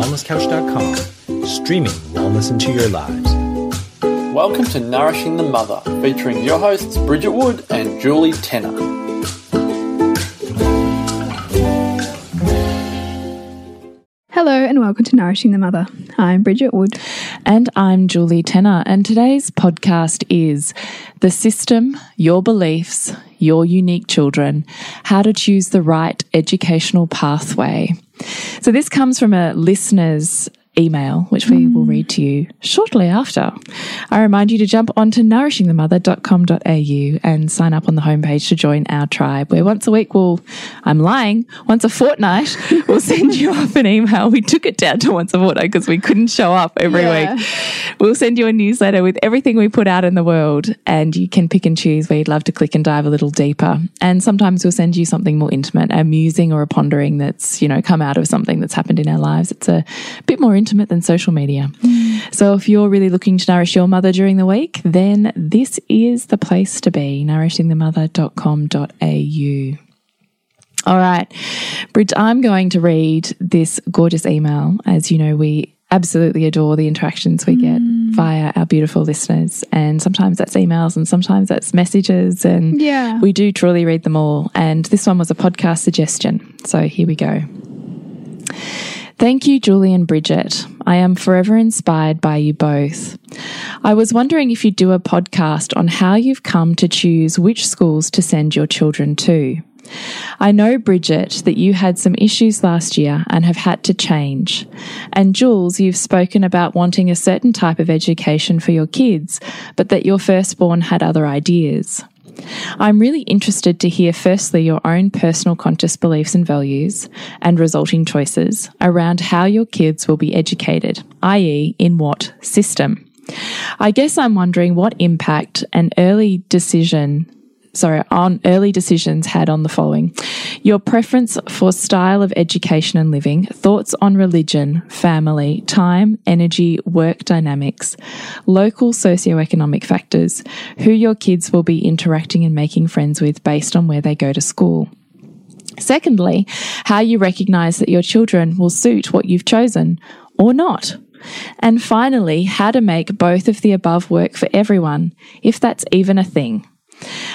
wellnesscouch.com, streaming wellness into your lives. Welcome to Nourishing the Mother, featuring your hosts Bridget Wood and Julie Tenner. Hello and welcome to Nourishing the Mother. I'm Bridget Wood. And I'm Julie Tenner. And today's podcast is The System, Your Beliefs, Your Unique Children How to Choose the Right Educational Pathway. So, this comes from a listener's email, which we will read to you shortly after. I remind you to jump onto nourishingthemother.com.au and sign up on the homepage to join our tribe, where once a week we'll, I'm lying, once a fortnight, we'll send you off an email. We took it down to once a fortnight because we couldn't show up every Yeah. week. We'll send you a newsletter with everything we put out in the world, and you can pick and choose where you'd love to click and dive a little deeper. And sometimes we'll send you something more intimate, a musing or a pondering that's, you know, come out of something that's happened in our lives. It's a bit more intimate than social media. Mm. So if you're really looking to nourish your mother during the week, then this is the place to be nourishingthemother.com.au. All right, Bridge, I'm going to read this gorgeous email. As you know, we absolutely adore the interactions we get mm. via our beautiful listeners. And sometimes that's emails and sometimes that's messages. And Yeah. we do truly read them all. And this one was a podcast suggestion. So here we go. Thank you, Julie and Bridget. I am forever inspired by you both. I was wondering if you'd do a podcast on how you've come to choose which schools to send your children to. I know, Bridget, that you had some issues last year and have had to change. And Jules, you've spoken about wanting a certain type of education for your kids, but that your firstborn had other ideas. I'm really interested to hear firstly your own personal conscious beliefs and values and resulting choices around how your kids will be educated, i.e., in what system. I guess I'm wondering what impact an early decision sorry, on early decisions had on the following your preference for style of education and living, thoughts on religion, family, time, energy, work dynamics, local socioeconomic factors, who your kids will be interacting and making friends with based on where they go to school. Secondly, how you recognize that your children will suit what you've chosen or not. And finally, how to make both of the above work for everyone, if that's even a thing.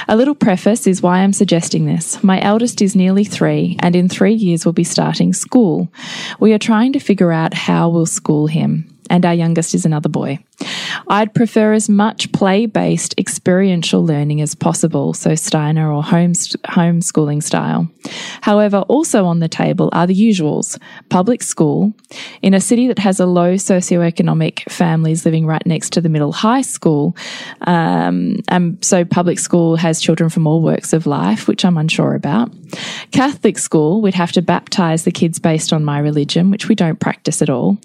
A little preface is why I'm suggesting this. My eldest is nearly three, and in three years will be starting school. We are trying to figure out how we'll school him, and our youngest is another boy. I'd prefer as much play based experiential learning as possible, so Steiner or home, homeschooling style. However, also on the table are the usuals public school in a city that has a low socioeconomic families living right next to the middle high school. Um, and so public school has children from all works of life, which I'm unsure about. Catholic school, we'd have to baptize the kids based on my religion, which we don't practice at all.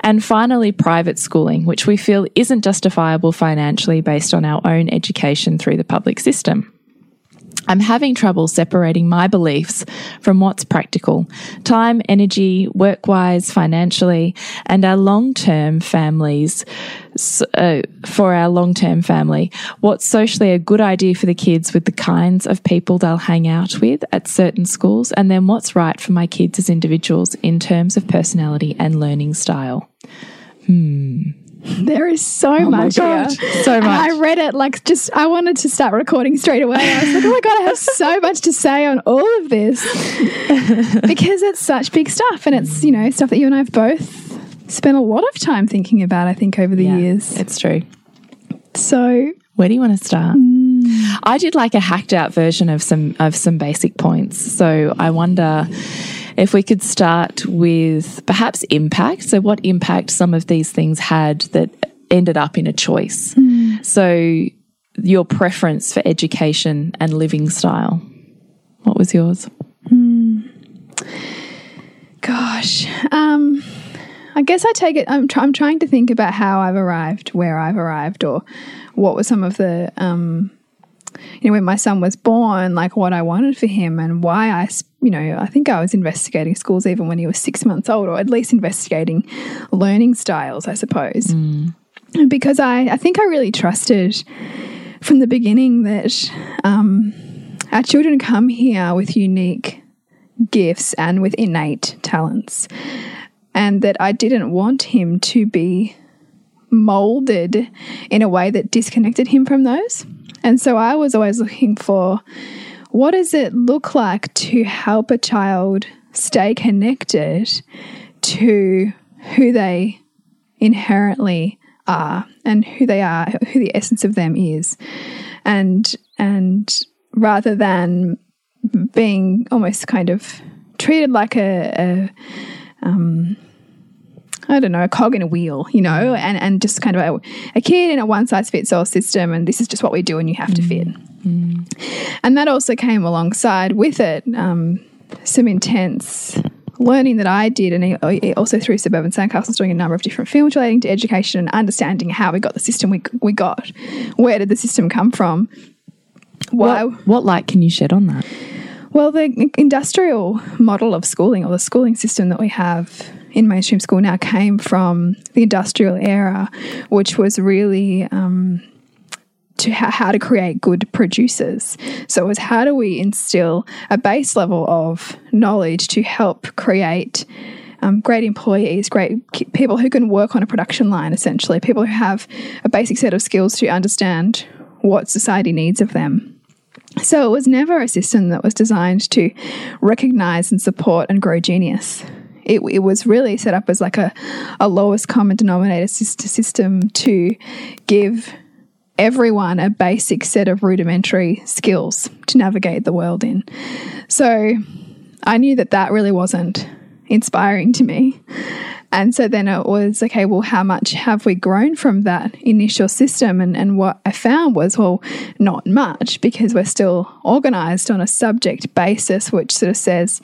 And finally, private schooling, which we feel isn't justifiable financially based on our own education through the public system. I'm having trouble separating my beliefs from what's practical time, energy, work wise, financially, and our long term families. Uh, for our long term family, what's socially a good idea for the kids with the kinds of people they'll hang out with at certain schools, and then what's right for my kids as individuals in terms of personality and learning style. There is so oh much Oh God, here. so And much. I read it like just, I wanted to start recording straight away. I was like, oh my God, I have so much to say on all of this because it's such big stuff. And it's, you know, stuff that you and I have both spent a lot of time thinking about, I think, over the years. It's true. So, Where do you want to start? Mm. I did like a hacked out version of some of some basic points. So I wonder if we could start with perhaps impact. So what impact some of these things had that ended up in a choice. So your preference for education and living style. What was yours? gosh, um, I guess I take it. I'm, try, I'm trying to think about how I've arrived, where I've arrived, or what were some of the, um, you know, when my son was born, like what I wanted for him and why I, you know, I think I was investigating schools even when he was six months old, or at least investigating learning styles, I suppose. And Because I, I think I really trusted from the beginning that um, our children come here with unique gifts and with innate talents. and that I didn't want him to be molded in a way that disconnected him from those. And so I was always looking for what does it look like to help a child stay connected to who they inherently are and who they are, who the essence of them is. And and rather than being almost kind of treated like a, a um, I don't know, a cog in a wheel, you know, and, and just kind of a, a kid in a one size fits all system, and this is just what we do, and you have to fit. Mm. And that also came alongside with it um, some intense learning that I did, and also through Suburban Sandcastles, doing a number of different films relating to education and understanding how we got the system we, we got. Where did the system come from? Why? What, what light can you shed on that? Well, the industrial model of schooling or the schooling system that we have in mainstream school now came from the industrial era, which was really um, to how to create good producers. So it was how do we instill a base level of knowledge to help create um, great employees, great people who can work on a production line, essentially, people who have a basic set of skills to understand what society needs of them. So it was never a system that was designed to recognize and support and grow genius. It, it was really set up as like a, a lowest common denominator system to give everyone a basic set of rudimentary skills to navigate the world in. So I knew that that really wasn't inspiring to me. And so then it was okay, well, how much have we grown from that initial system? And, and what I found was, well, not much because we're still organized on a subject basis, which sort of says,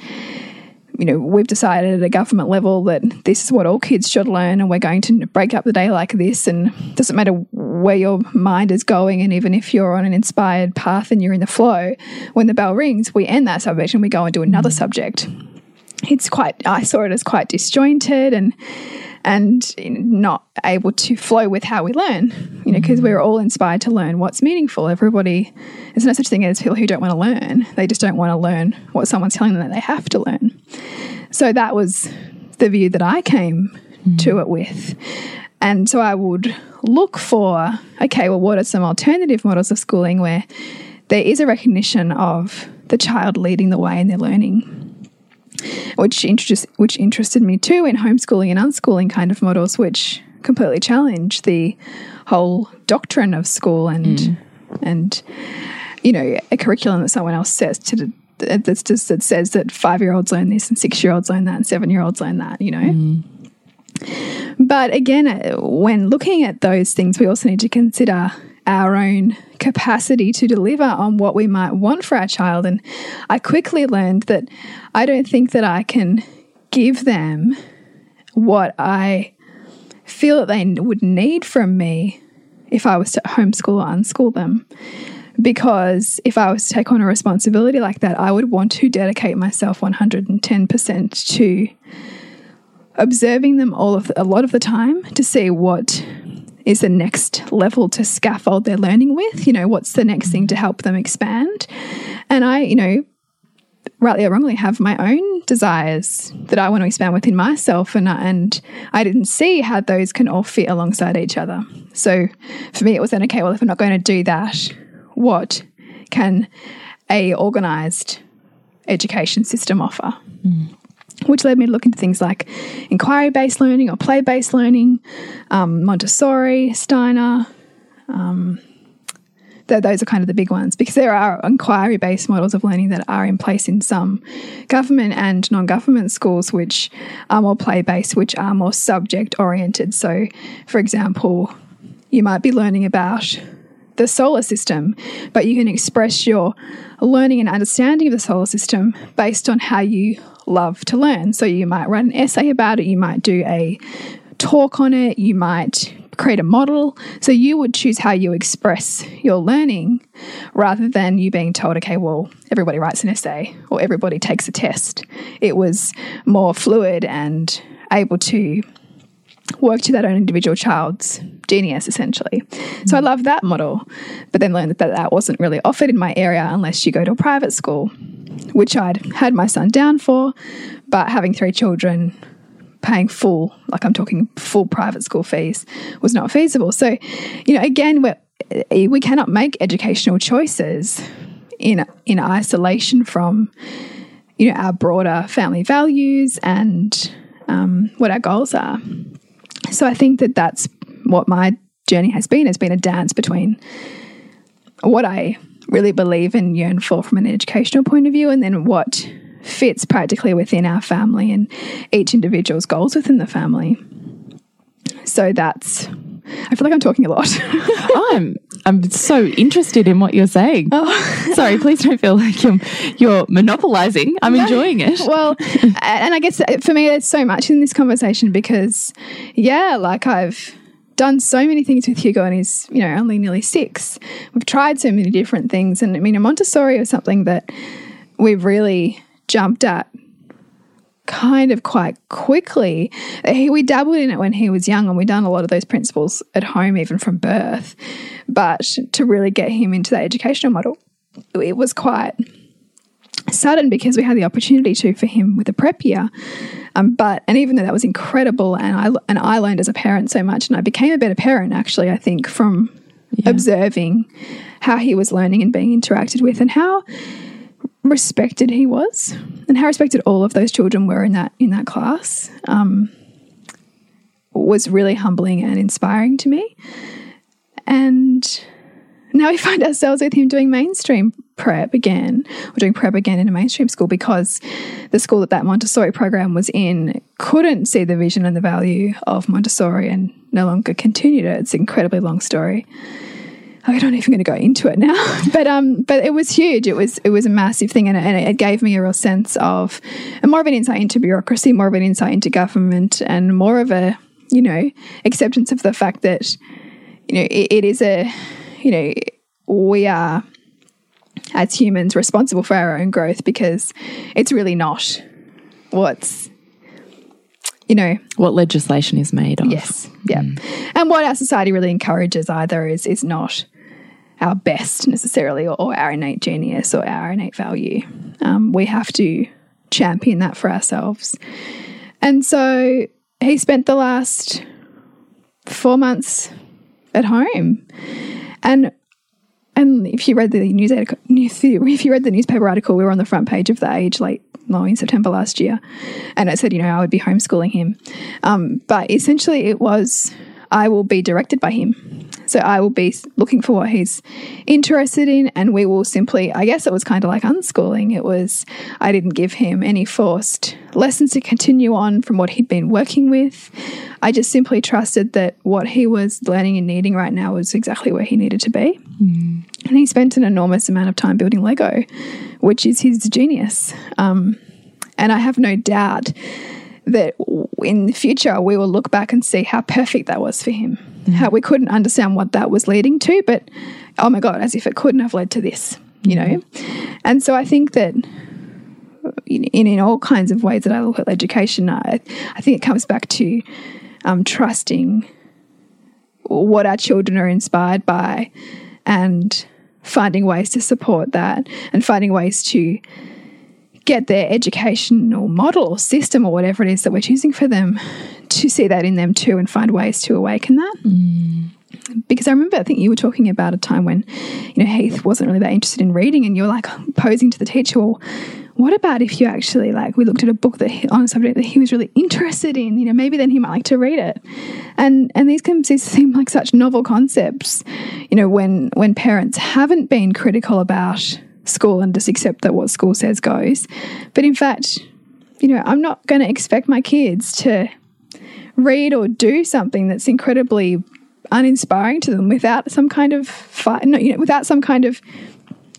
you know, we've decided at a government level that this is what all kids should learn, and we're going to break up the day like this. And it doesn't matter where your mind is going, and even if you're on an inspired path and you're in the flow, when the bell rings, we end that subject and we go and do another mm. subject it's quite I saw it as quite disjointed and and not able to flow with how we learn, you know, because we're all inspired to learn what's meaningful. Everybody, there's no such thing as people who don't want to learn. They just don't want to learn what someone's telling them that they have to learn. So that was the view that I came mm. to it with. And so I would look for, okay, well, what are some alternative models of schooling where there is a recognition of the child leading the way in their learning which interest, which interested me too in homeschooling and unschooling kind of models, which completely challenge the whole doctrine of school and mm. and you know a curriculum that someone else says to that's just that says that five year olds learn this and six year olds learn that and seven year olds learn that. You know. Mm. But again, uh, when looking at those things, we also need to consider our own capacity to deliver on what we might want for our child. And I quickly learned that I don't think that I can give them what I feel that they would need from me if I was to homeschool or unschool them. Because if I was to take on a responsibility like that, I would want to dedicate myself 110% to observing them all of the, a lot of the time to see what is the next level to scaffold their learning with? You know, what's the next thing to help them expand? And I, you know, rightly or wrongly, have my own desires that I want to expand within myself, and and I didn't see how those can all fit alongside each other. So for me, it was then okay. Well, if I'm not going to do that, what can a organized education system offer? Mm which led me to look into things like inquiry based learning or play based learning, um, Montessori, Steiner. Um, th those are kind of the big ones because there are inquiry based models of learning that are in place in some government and non government schools, which are more play based, which are more subject oriented. So, for example, you might be learning about the solar system, but you can express your learning and understanding of the solar system based on how you love to learn. So you might write an essay about it, you might do a talk on it, you might create a model. So you would choose how you express your learning rather than you being told, okay, well, everybody writes an essay or everybody takes a test. It was more fluid and able to work to that own individual child's genius, essentially. So I love that model, but then learned that that wasn't really offered in my area unless you go to a private school which I'd had my son down for, but having three children paying full, like I'm talking full private school fees, was not feasible. So, you know, again, we we cannot make educational choices in in isolation from, you know, our broader family values and um, what our goals are. So I think that that's what my journey has been. It's been a dance between what I really believe and yearn for from an educational point of view, and then what fits practically within our family and each individual's goals within the family. So that's I feel like I'm talking a lot. I'm I'm so interested in what you're saying. Oh. Sorry, please don't feel like you're you're monopolizing. I'm no. enjoying it. Well, and I guess for me, there's so much in this conversation because, yeah, like I've done so many things with Hugo and he's, you know, only nearly six. We've tried so many different things. And I mean, a Montessori was something that we've really jumped at kind of quite quickly. He, we dabbled in it when he was young, and we done a lot of those principles at home, even from birth. But to really get him into that educational model, it was quite sudden because we had the opportunity to for him with a prep year. Um, but and even though that was incredible, and I and I learned as a parent so much, and I became a better parent actually. I think from yeah. observing how he was learning and being interacted with, and how respected he was and how respected all of those children were in that in that class um, was really humbling and inspiring to me. And now we find ourselves with him doing mainstream prep again, or doing prep again in a mainstream school because the school that that Montessori program was in couldn't see the vision and the value of Montessori and no longer continued it. It's an incredibly long story. I'm not even going to go into it now, but um, but it was huge. It was it was a massive thing, and it, and it gave me a real sense of, and more of an insight into bureaucracy, more of an insight into government, and more of a you know acceptance of the fact that you know it, it is a you know we are as humans responsible for our own growth because it's really not what's you know what legislation is made of. Yes, yeah, mm. and what our society really encourages either is is not our best necessarily or, or our innate genius or our innate value. Um, we have to champion that for ourselves. And so he spent the last four months at home. And and if you read the news article, if you read the newspaper article, we were on the front page of the Age late no, in September last year, and it said, you know, I would be homeschooling him. Um, but essentially, it was I will be directed by him. So I will be looking for what he's interested in, and we will simply, I guess it was kind of like unschooling. It was, I didn't give him any forced lessons to continue on from what he'd been working with. I just simply trusted that what he was learning and needing right now was exactly where he needed to be. Mm. And he spent an enormous amount of time building Lego, which is his genius. Um, and I have no doubt that in the future we will look back and see how perfect that was for him. Mm. How we couldn't understand what that was leading to, but oh my God, as if it couldn't have led to this, you know? And so I think that in, in all kinds of ways that I look at education, I, I think it comes back to um, trusting what our children are inspired by and finding ways to support that and finding ways to get their educational model or system or whatever it is that we're choosing for them to see that in them too and find ways to awaken that. Mm. Because I remember, I think you were talking about a time when, you know, Heath wasn't really that interested in reading, and you're like posing to the teacher, well, what about if you actually like we looked at a book that he, on a subject that he was really interested in you know maybe then he might like to read it and and these can seem like such novel concepts you know when when parents haven't been critical about school and just accept that what school says goes. But in fact, you know, I'm not going to expect my kids to read or do something that's incredibly uninspiring to them without some kind of fight, no, you know, without some kind of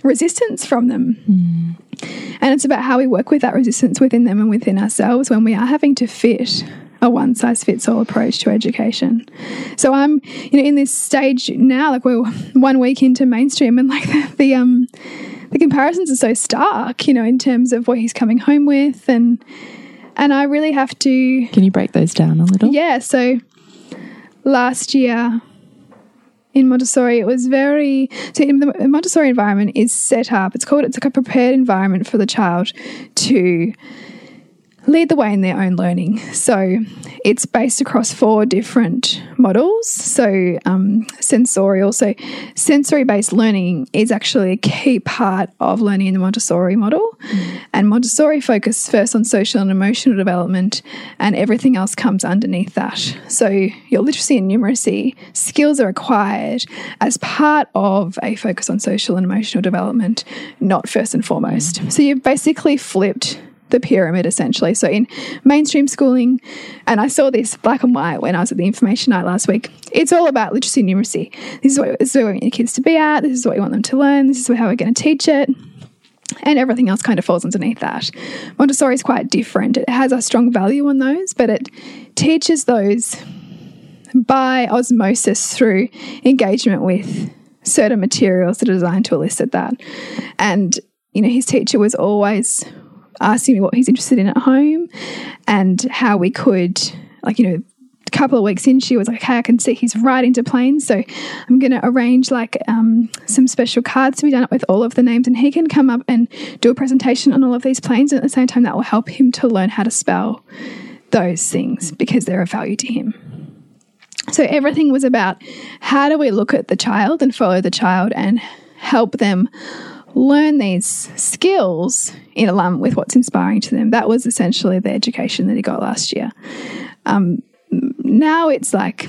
resistance from them. Mm. And it's about how we work with that resistance within them and within ourselves when we are having to fit a one size fits all approach to education. So I'm, you know, in this stage now, like we're one week into mainstream and like the, the um the comparisons are so stark, you know, in terms of what he's coming home with and and I really have to Can you break those down a little? Yeah, so last year in Montessori, it was very so in the Montessori environment is set up. It's called it's like a prepared environment for the child to lead the way in their own learning. So it's based across four different models. So um, sensorial, so sensory based learning is actually a key part of learning in the Montessori model. Mm. And Montessori focuses first on social and emotional development, and everything else comes underneath that. So your literacy and numeracy skills are acquired as part of a focus on social and emotional development, not first and foremost. Mm. So you've basically flipped the pyramid essentially. So in mainstream schooling, and I saw this black and white when I was at the information night last week. It's all about literacy and numeracy. This is what, this is where we want your kids to be at. This is what we want them to learn. This is how we're going to teach it. And everything else kind of falls underneath that. Montessori is quite different. It has a strong value on those, but it teaches those by osmosis through engagement with certain materials that are designed to elicit that. And, you know, his teacher was always asking me what he's interested in at home and how we could, like, you know, a couple of weeks in, she was like, okay, I can see he's right into planes. So I'm going to arrange like um, some special cards to be done up with all of the names, and he can come up and do a presentation on all of these planes. And at the same time, that will help him to learn how to spell those things because they're of value to him. So everything was about how do we look at the child and follow the child and help them learn these skills in alignment with what's inspiring to them. That was essentially the education that he got last year. Um, now it's like,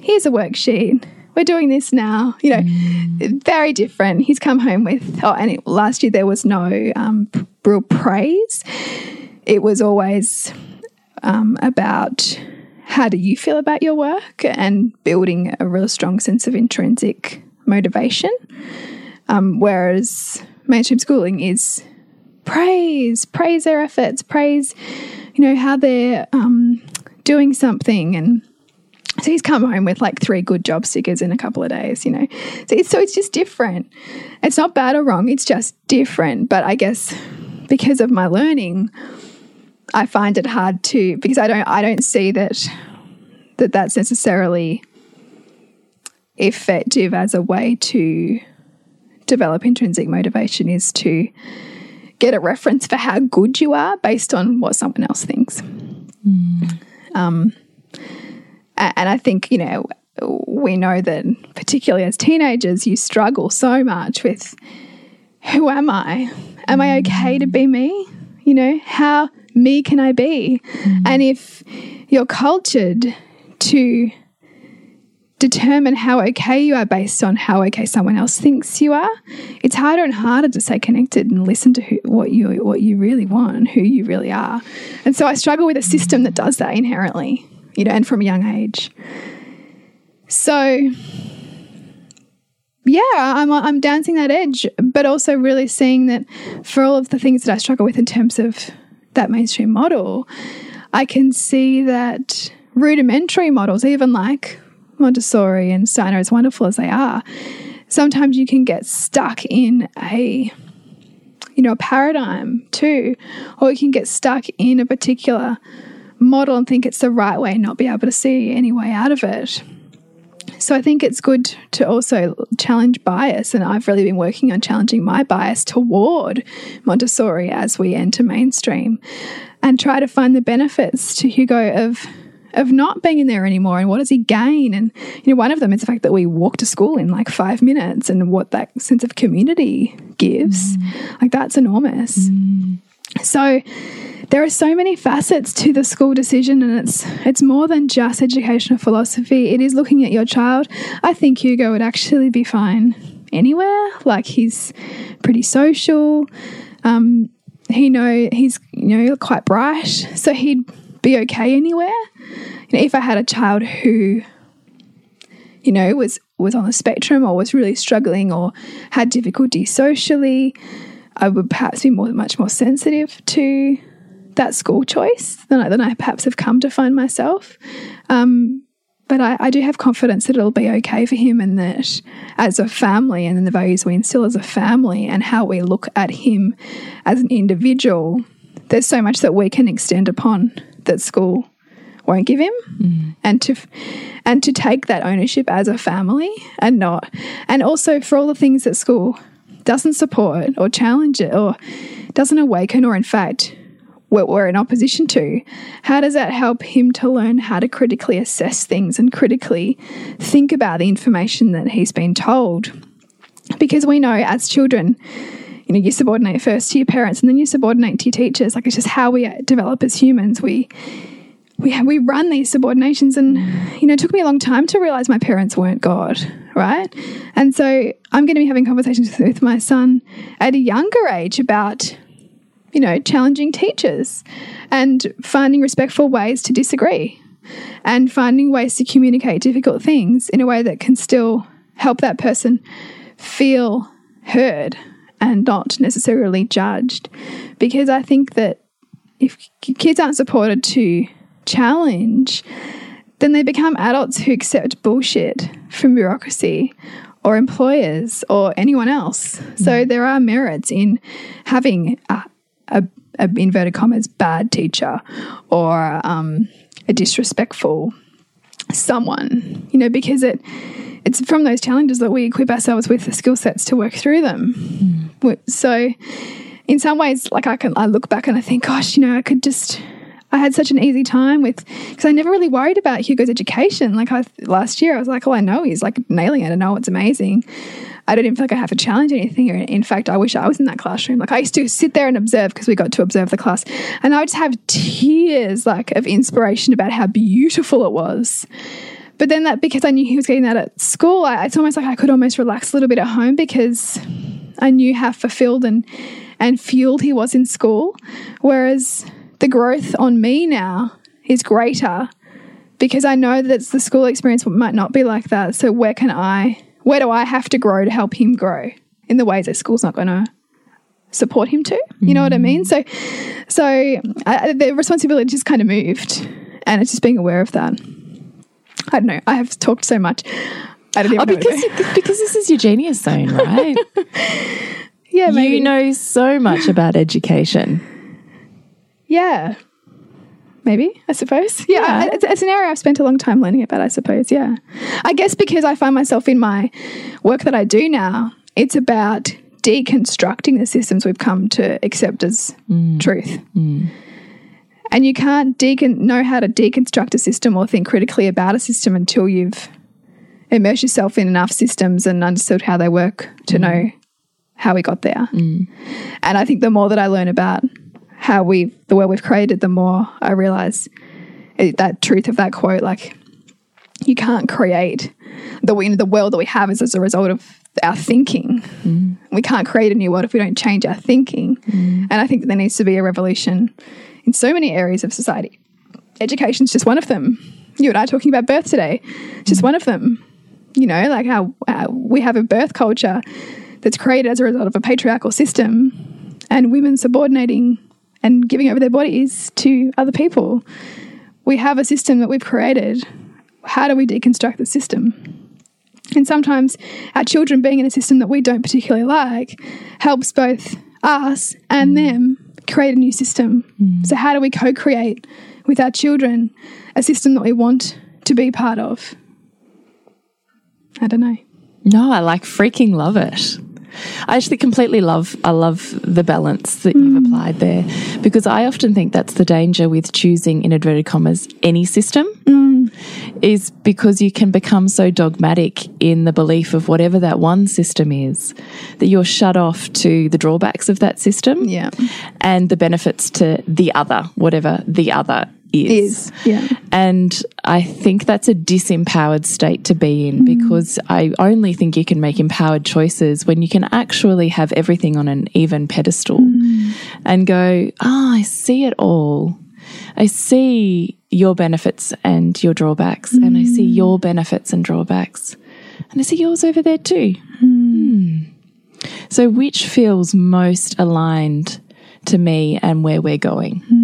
here's a worksheet. We're doing this now. You know, mm. very different. He's come home with, oh, and it, last year there was no um, real praise. It was always um, about how do you feel about your work and building a really strong sense of intrinsic motivation. Um, whereas mainstream schooling is praise, praise their efforts, praise, you know, how they're um, doing something. And so he's come home with like three good job stickers in a couple of days, you know. So it's, so it's just different. It's not bad or wrong, it's just different. But I guess because of my learning, I find it hard to because I don't I don't see that that that's necessarily effective as a way to develop intrinsic motivation is to get a reference for how good you are based on what someone else thinks. Mm. Um, and I think, you know, we know that particularly as teenagers, you struggle so much with who am I? Am I okay to be me? You know, how me can I be? Mm. And if you're cultured to determine how okay you are based on how okay someone else thinks you are, it's harder and harder to stay connected and listen to who, what you what you really want and who you really are. And so I struggle with a system that does that inherently, you know, and from a young age. So yeah, I'm I'm dancing that edge, but also really seeing that for all of the things that I struggle with in terms of that mainstream model, I can see that rudimentary models, even like Montessori and Steiner, as wonderful as they are, sometimes you can get stuck in a you know a paradigm too, or you can get stuck in a particular model and think it's the right way and not be able to see any way out of it. So I think it's good to also challenge bias, and I've really been working on challenging my bias toward Montessori as we enter mainstream, and try to find the benefits to Hugo of of not being in there anymore and what does he gain? And you know one of them is the fact that we walk to school in like five minutes and what that sense of community gives mm. like that's enormous. Mm. so there are so many facets to the school decision and it's it's more than just educational philosophy. It is looking at your child. I think hugo would actually be fine anywhere. Like he's pretty social. Um, he know he's you know quite bright. So he'd be okay anywhere. You know, if I had a child who, you know, was was on the spectrum or was really struggling or had difficulty socially, I would perhaps be more much more sensitive to that school choice than I, than I perhaps have come to find myself. Um, but I, I, do have confidence that it'll be okay for him and that as a family and the values we instill as a family and how we look at him as an individual, there's so much that we can extend upon that school won't give him mm. and to and to take that ownership as a family and not and also for all the things that school doesn't support or challenge it or doesn't awaken or in fact what we're in opposition to, how does that help him to learn how to critically assess things and critically think about the information that he's been told? Because we know as children, you know, you subordinate first to your parents and then you subordinate to your teachers. Like it's just how we develop as humans. We we we run these subordinations, and you know, it took me a long time to realize my parents weren't God, right? And so I'm going to be having conversations with my son at a younger age about you know challenging teachers and finding respectful ways to disagree and finding ways to communicate difficult things in a way that can still help that person feel heard and not necessarily judged. Because I think that if kids aren't supported to challenge, then they become adults who accept bullshit from bureaucracy or employers or anyone else. So there are merits in having a, a, a inverted commas bad teacher or um, a disrespectful someone, you know, because it it's from those challenges that we equip ourselves with the skill sets to work through them. Mm. So, in some ways, like I can, I look back and I think, gosh, you know, I could just. I had such an easy time with because I never really worried about Hugo's education. Like I, last year, I was like, "Oh, I know he's like nailing it. I know it's amazing." I even feel like I have to challenge anything. In fact, I wish I was in that classroom. Like I used to sit there and observe because we got to observe the class, and I would just have tears like of inspiration about how beautiful it was. But then that because I knew he was getting that at school, I, it's almost like I could almost relax a little bit at home because I knew how fulfilled and and fueled he was in school. Whereas the growth on me now is greater because I know that the school experience might not be like that. So where can I, where do I have to grow to help him grow in the ways that school's not going to support him to? You know what I mm. mean? So, so I, the responsibility just kind of moved, and it's just being aware of that. I don't know. I have talked so much. I don't even oh, know. Because, because this is your genius zone, right? yeah, maybe. You know so much about education. Yeah. Maybe, I suppose. Yeah, Yeah. It's, it's an area I've spent a long time learning about, I suppose. Yeah. I guess because I find myself in my work that I do now, it's about deconstructing the systems we've come to accept as mm. truth. Mm. And you can't decon- know how to deconstruct a system or think critically about a system until you've immersed yourself in enough systems and understood how they work to mm. know how we got there. And I think the more that I learn about how we the world we've created, the more I realize it, that truth of that quote. Like you can't create the you know, the world that we have is as a result of our thinking. Mm. We can't create a new world if we don't change our thinking. Mm. And I think there needs to be a revolution in so many areas of society. Education's just one of them. You and I are talking about birth today, just mm. one of them. You know, like how, how we have a birth culture that's created as a result of a patriarchal system and women subordinating and giving over their bodies to other people. We have a system that we've created. How do we deconstruct the system? And sometimes our children being in a system that we don't particularly like helps both us and mm. them create a new system. Mm. So, how do we co create with our children a system that we want to be part of? I don't know. No, I like freaking love it. I actually completely love I love the balance that you've mm. applied there because I often think that's the danger with choosing in inverted commas any system mm. is because you can become so dogmatic in the belief of whatever that one system is that you're shut off to the drawbacks of that system Yeah. and the benefits to the other whatever the other is. Is. Yeah. And I think that's a disempowered state to be in mm. because I only think you can make empowered choices when you can actually have everything on an even pedestal mm. and go, oh, I see it all. I see your benefits and your drawbacks, and I see mm. your benefits and drawbacks, and I see yours over there too. Hmm. So, which feels most aligned to me and where we're going? Hmm.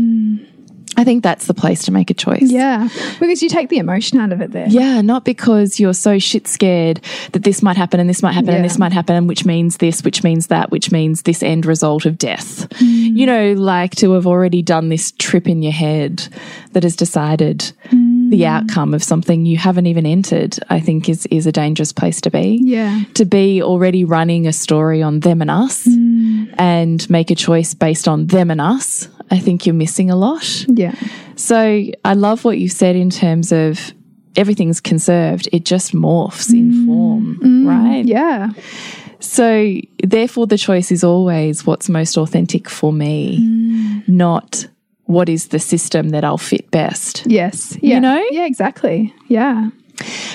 I think that's the place to make a choice. Yeah. Because you take the emotion out of it there. Yeah, not because you're so shit scared that this might happen and this might happen and this might happen, which means this, which means that, which means this end result of death. Mm. You know, like to have already done this trip in your head that has decided the mm. outcome of something you haven't even entered, I think is is a dangerous place to be. Yeah. To be already running a story on them and us mm. and make a choice based on them and us I think you're missing a lot. Yeah. So I love what you said in terms of everything's conserved, it just morphs in mm. form, mm. right? Yeah. So therefore, the choice is always what's most authentic for me, mm. not what is the system that I'll fit best. Yes. Yeah. know? Yeah, exactly. Yeah.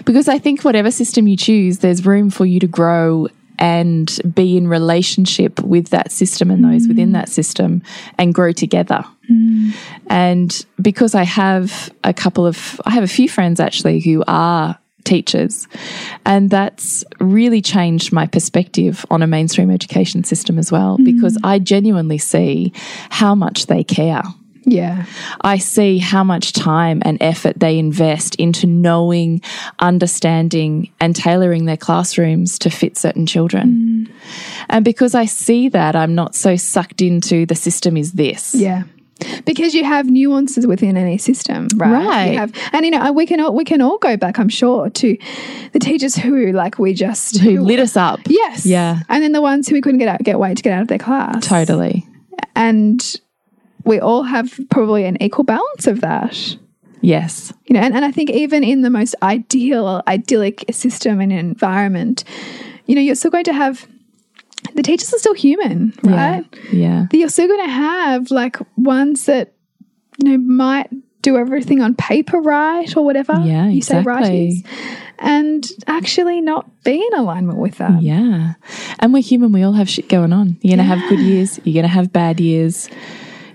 Because I think whatever system you choose, there's room for you to grow and be in relationship with that system and those within mm. that system and grow together. Mm. And because I have a couple of, I have a few friends actually who are teachers, and that's really changed my perspective on a mainstream education system as well, mm. because I genuinely see how much they care. Yeah. I see how much time and effort they invest into knowing, understanding, and tailoring their classrooms to fit certain children. Mm. And because I see that, I'm not so sucked into the system is this. Yeah. Because you have nuances within any system, right? Right. You have, and you know, we can all we can all go back, I'm sure, to the teachers who like we just Who lit us up. Yes. Yeah. And then the ones who we couldn't get out get wait to get out of their class. Totally. And we all have probably an equal balance of that. Yes. You know, and, and I think even in the most ideal, idyllic system and environment, you know, you're still going to have the teachers are still human, right? Yeah. You're still going to have like ones that, you know, might do everything on paper right or whatever. Yeah, you say right is, and actually not be in alignment with that. Yeah. And we're human. We all have shit going on. You're going to have good years. You're going to have bad years.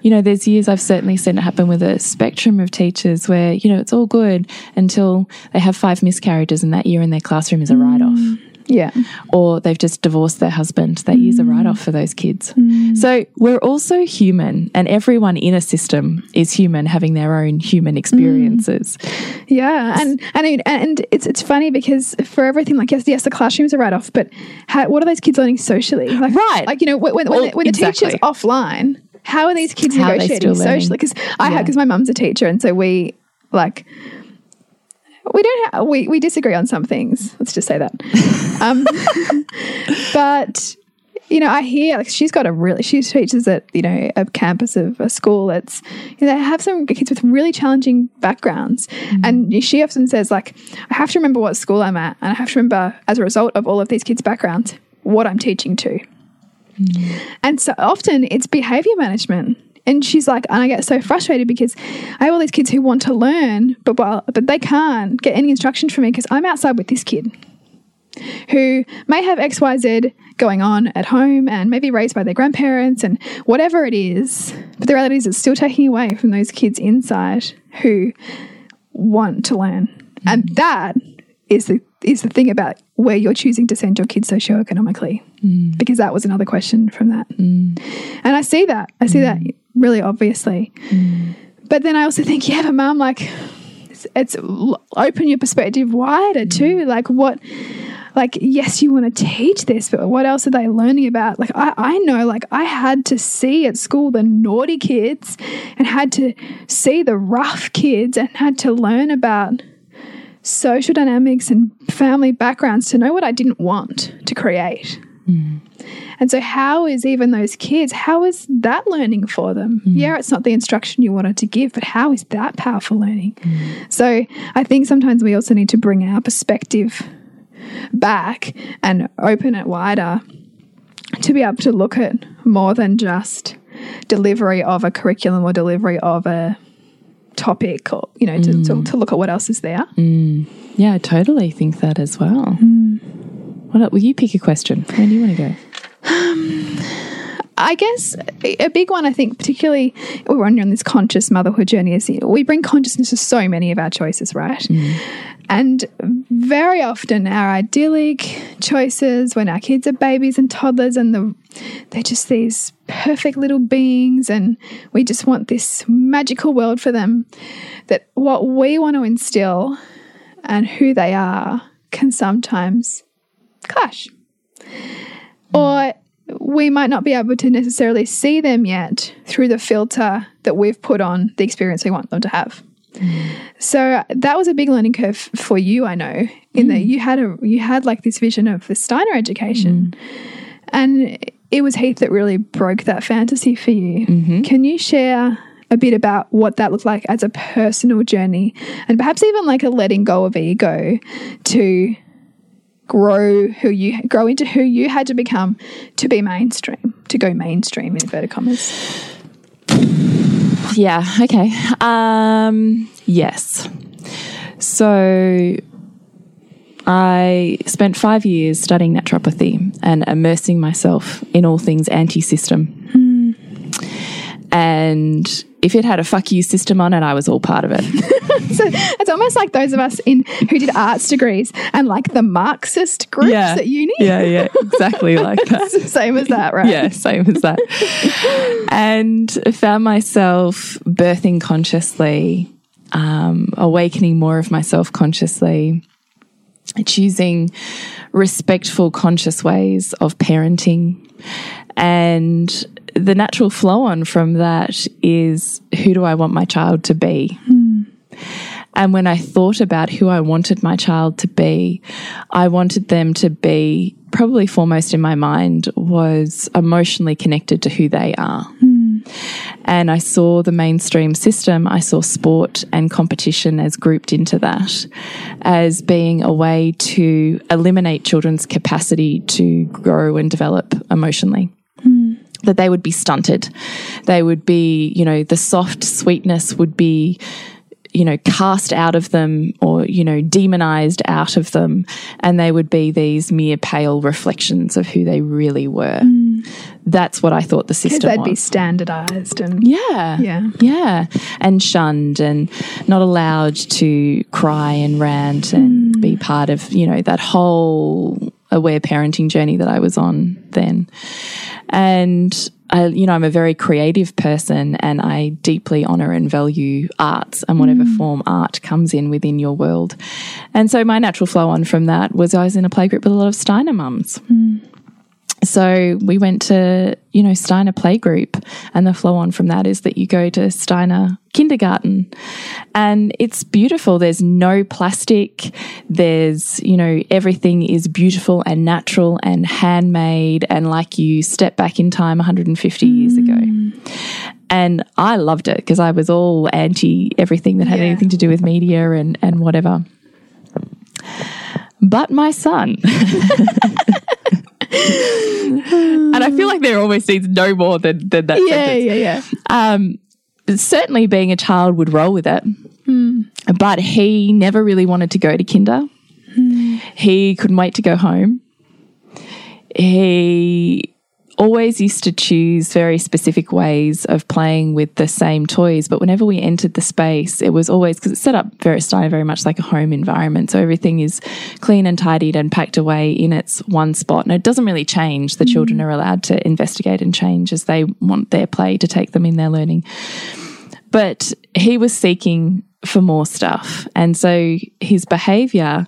You know, there's years I've certainly seen it happen with a spectrum of teachers where, you know, it's all good until they have five miscarriages and that year in their classroom is a write off. Mm. Yeah. Or they've just divorced their husband. That year's a mm. write off for those kids. Mm. So we're also human, and everyone in a system is human, having their own human experiences. Yeah, and and and it's it's funny because for everything like yes yes the classrooms are write off, but how, what are those kids learning socially? Like, Right. like you know when when, Well, the, when the teacher's offline, how are these kids How negotiating socially? Because I have Yeah. because my mum's a teacher, and so we like we don't ha- we we disagree on some things. Let's just say that. um, but you know, I hear like she's got a really she teaches at you know a campus of a school that's you know, they have some kids with really challenging backgrounds, and she often says like I have to remember what school I'm at, and I have to remember as a result of all of these kids' backgrounds what I'm teaching to, Mm. and so often it's behavior management. And she's like, and I get so frustrated because I have all these kids who want to learn, but well, but they can't get any instruction from me because I'm outside with this kid who may have XYZ going on at home and maybe raised by their grandparents and whatever it is. But the reality is, it's still taking away from those kids inside who want to learn. And that is the is the thing about where you're choosing to send your kids socioeconomically. Mm. Because that was another question from that. Mm. And I see that. I see that mm. really obviously. But then I also think, yeah, but mom, like it's, it's open your perspective wider too. Like what like yes you want to teach this but what else are they learning about like I, I know like i had to see at school the naughty kids and had to see the rough kids and had to learn about social dynamics and family backgrounds to know what i didn't want to create. Mm. And so how is even those kids how is that learning for them? Mm. Yeah it's not the instruction you wanted to give but how is that powerful learning? Mm. So i think sometimes we also need to bring our perspective back and open it wider to be able to look at more than just delivery of a curriculum or delivery of a topic or you know to, to, to look at what else is there Yeah, I totally think that as well. What el- will you pick a question? Where do you want to go? I guess a big one, I think, particularly oh, we're on this conscious motherhood journey, is we bring consciousness to so many of our choices, right? Mm. And very often, our idyllic choices when our kids are babies and toddlers, and the, they're just these perfect little beings, and we just want this magical world for them. That what we want to instill and who they are can sometimes clash. Mm. Or we might not be able to necessarily see them yet through the filter that we've put on the experience we want them to have. So that was a big learning curve for you, I know, in that you had a you had like this vision of the Steiner education. And it was Heath that really broke that fantasy for you. Mm-hmm. Can you share a bit about what that looked like as a personal journey and perhaps even like a letting go of ego to grow who you grow into who you had to become to be mainstream, to go mainstream in inverted commas? Yeah, okay. Um, yes. So I spent five years studying naturopathy and immersing myself in all things anti system. And if it had a fuck you system on it, I was all part of it. So it's almost like those of us in who did arts degrees and like the Marxist groups at uni. Yeah, yeah, exactly like that. Same as that, right? yeah, same as that. and found myself birthing consciously, um, awakening more of myself consciously, choosing respectful, conscious ways of parenting. And the natural flow on from that is who do I want my child to be? Hmm. And when I thought about who I wanted my child to be, I wanted them to be probably foremost in my mind was emotionally connected to who they are. Hmm. And I saw the mainstream system, I saw sport and competition as grouped into that, as being a way to eliminate children's capacity to grow and develop emotionally that they would be stunted. They would be, you know, the soft sweetness would be, you know, cast out of them or, you know, demonized out of them. And they would be these mere pale reflections of who they really were. Mm. That's what I thought the system they'd was. be standardized and Yeah. Yeah. Yeah. And shunned and not allowed to cry and rant and mm. be part of, you know, that whole aware parenting journey that I was on then. And I, you know, I'm a very creative person and I deeply honor and value arts and whatever mm. form art comes in within your world. And so my natural flow on from that was I was in a playgroup with a lot of Steiner mums. Mm. So we went to, you know, Steiner playgroup, and the flow on from that is that you go to Steiner kindergarten. And it's beautiful. There's no plastic. There's, you know, everything is beautiful and natural and handmade and like you step back in time 150 years ago. Mm. And I loved it because I was all anti everything that had Yeah. anything to do with media and, and whatever. But my son. and I feel like there almost needs no more than, than that yeah, sentence. yeah, yeah. Um, certainly being a child would roll with it. But he never really wanted to go to kinder. He couldn't wait to go home. He always used to choose very specific ways of playing with the same toys. But whenever we entered the space, it was always because it's set up very Steiner very much like a home environment. So everything is clean and tidied and packed away in its one spot. And it doesn't really change. The children mm. are allowed to investigate and change as they want their play to take them in their learning. But he was seeking for more stuff. And so his behavior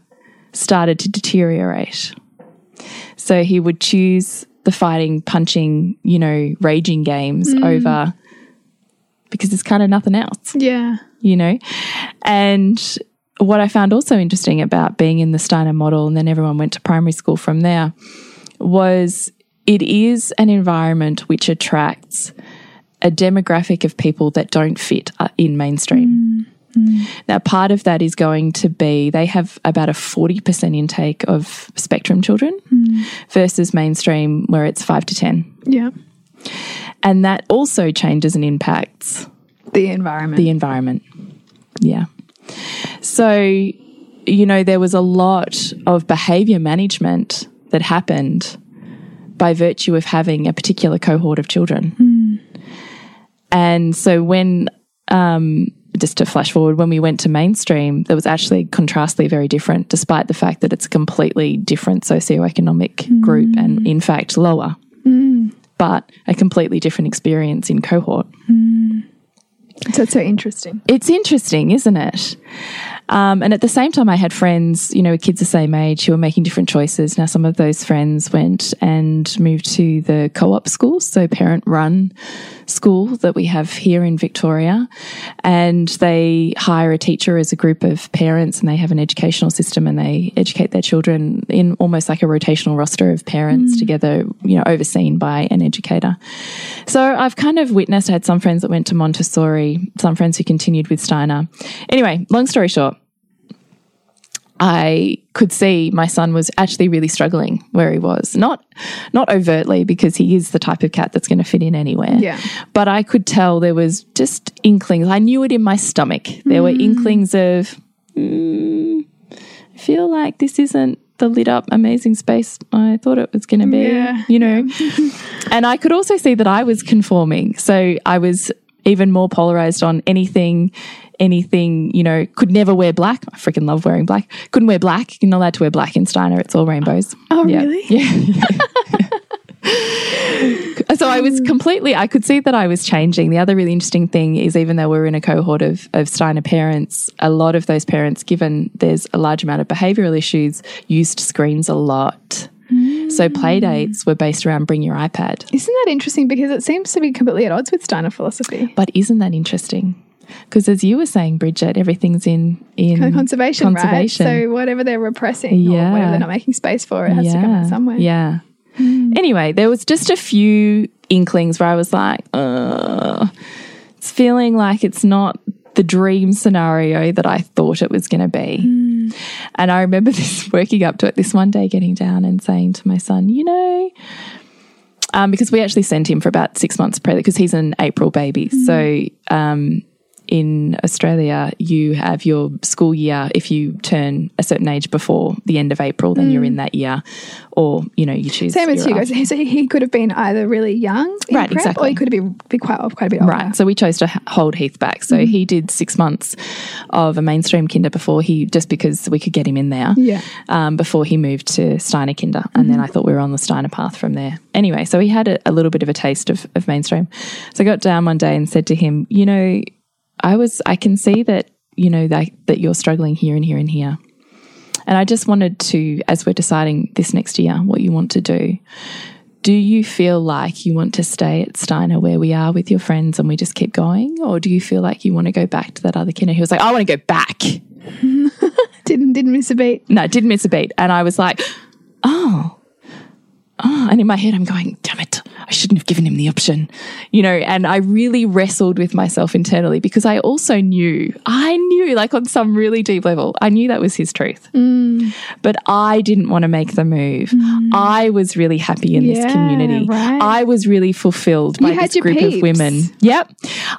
started to deteriorate. So he would choose the fighting, punching, you know, raging games over because there's kind of nothing else, Yeah. you know? And what I found also interesting about being in the Steiner model, and then everyone went to primary school from there, was it is an environment which attracts a demographic of people that don't fit uh, in mainstream. Mm. Now, part of that is going to be they have about a 40% intake of spectrum children mm. versus mainstream, where it's 5 to 10. Yeah. And that also changes and impacts The environment. the environment. Yeah. So, you know, there was a lot of behavior management that happened by virtue of having a particular cohort of children. Hmm. And so when, um, just to flash forward, when we went to mainstream, there was actually contrastly very different, despite the fact that it's a completely different socioeconomic group and, mm. in fact, lower, mm. but a completely different experience in cohort. Mm. so it's so interesting. It's interesting, isn't it? Um, and at the same time, I had friends, you know, with kids the same age who were making different choices. Now, some of those friends went and moved to the co op schools, so parent run school that we have here in Victoria. And they hire a teacher as a group of parents and they have an educational system and they educate their children in almost like a rotational roster of parents together, you know, overseen by an educator. So I've kind of witnessed, I had some friends that went to Montessori, some friends who continued with Steiner. Anyway, long story short, I could see my son was actually really struggling where he was. Not not overtly because he is the type of cat that's going to fit in anywhere. Yeah. But I could tell there was just inklings. I knew it in my stomach. There were inklings of "Mm, I feel like this isn't the lit up amazing space I thought it was going to be, Yeah, you know. and I could also see that I was conforming. So I was even more polarized on anything anything, you know, could never wear black. I freaking love wearing black. Couldn't wear black. You're not allowed to wear black in Steiner. It's all rainbows. Oh, Yeah. really? Yeah. so I was hmm. completely, I could see that I was changing. The other really interesting thing is even though we were in a cohort of, of Steiner parents, a lot of those parents, given there's a large amount of behavioral issues, used screens a lot. So play dates were based around bring your iPad. Isn't that interesting? Because it seems to be completely at odds with Steiner philosophy. But isn't that interesting? Because as you were saying, Bridget, everything's in in Conservation, conservation. right? So whatever they're repressing or whatever they're not making space for, it has to come out somewhere. Yeah. Anyway, there was just a few inklings where I was like, uh, it's feeling like it's not the dream scenario that I thought it was going to be. And I remember this working up to it this one day, getting down and saying to my son, you know, um, because we actually sent him for about six months pre because he's an April baby. Hmm. So um, in Australia, you have your school year. If you turn a certain age before the end of April, then you're in mm. that year, or you know you choose. Same as Hugo. So he, could have been either really young, in Right, prep, exactly. or he could have been be quite quite a bit older. Right. So we chose to hold Heath back. So mm-hmm. he did six months of a mainstream kinder before he, just because we could get him in there. Yeah. Um, before he moved to Steiner kinder. And then I mm-hmm. thought we were on the Steiner path from there. Anyway, so he had a, a little bit of a taste of, of mainstream. So I got down one day and said to him, you know, I was, I can see that, you know, that, that you're struggling here and here and here. And I just wanted to, as we're deciding this next year, what you want to do, do you feel like you want to stay at Steiner where we are with your friends and we just keep going? Or do you feel like you want to go back to that other kinder? He was like, I want to go back. Didn't didn't miss a beat. No, didn't miss a beat. And I was like, oh, oh. And in my head, I'm going, damn it, I shouldn't have given him the option, you know. And I really wrestled with myself internally because I also knew, I knew, like on some really deep level, I knew that was his truth. But I didn't want to make the move. I was really happy in Mm. Yeah, this community. right. I was really fulfilled by this group of women. Yep.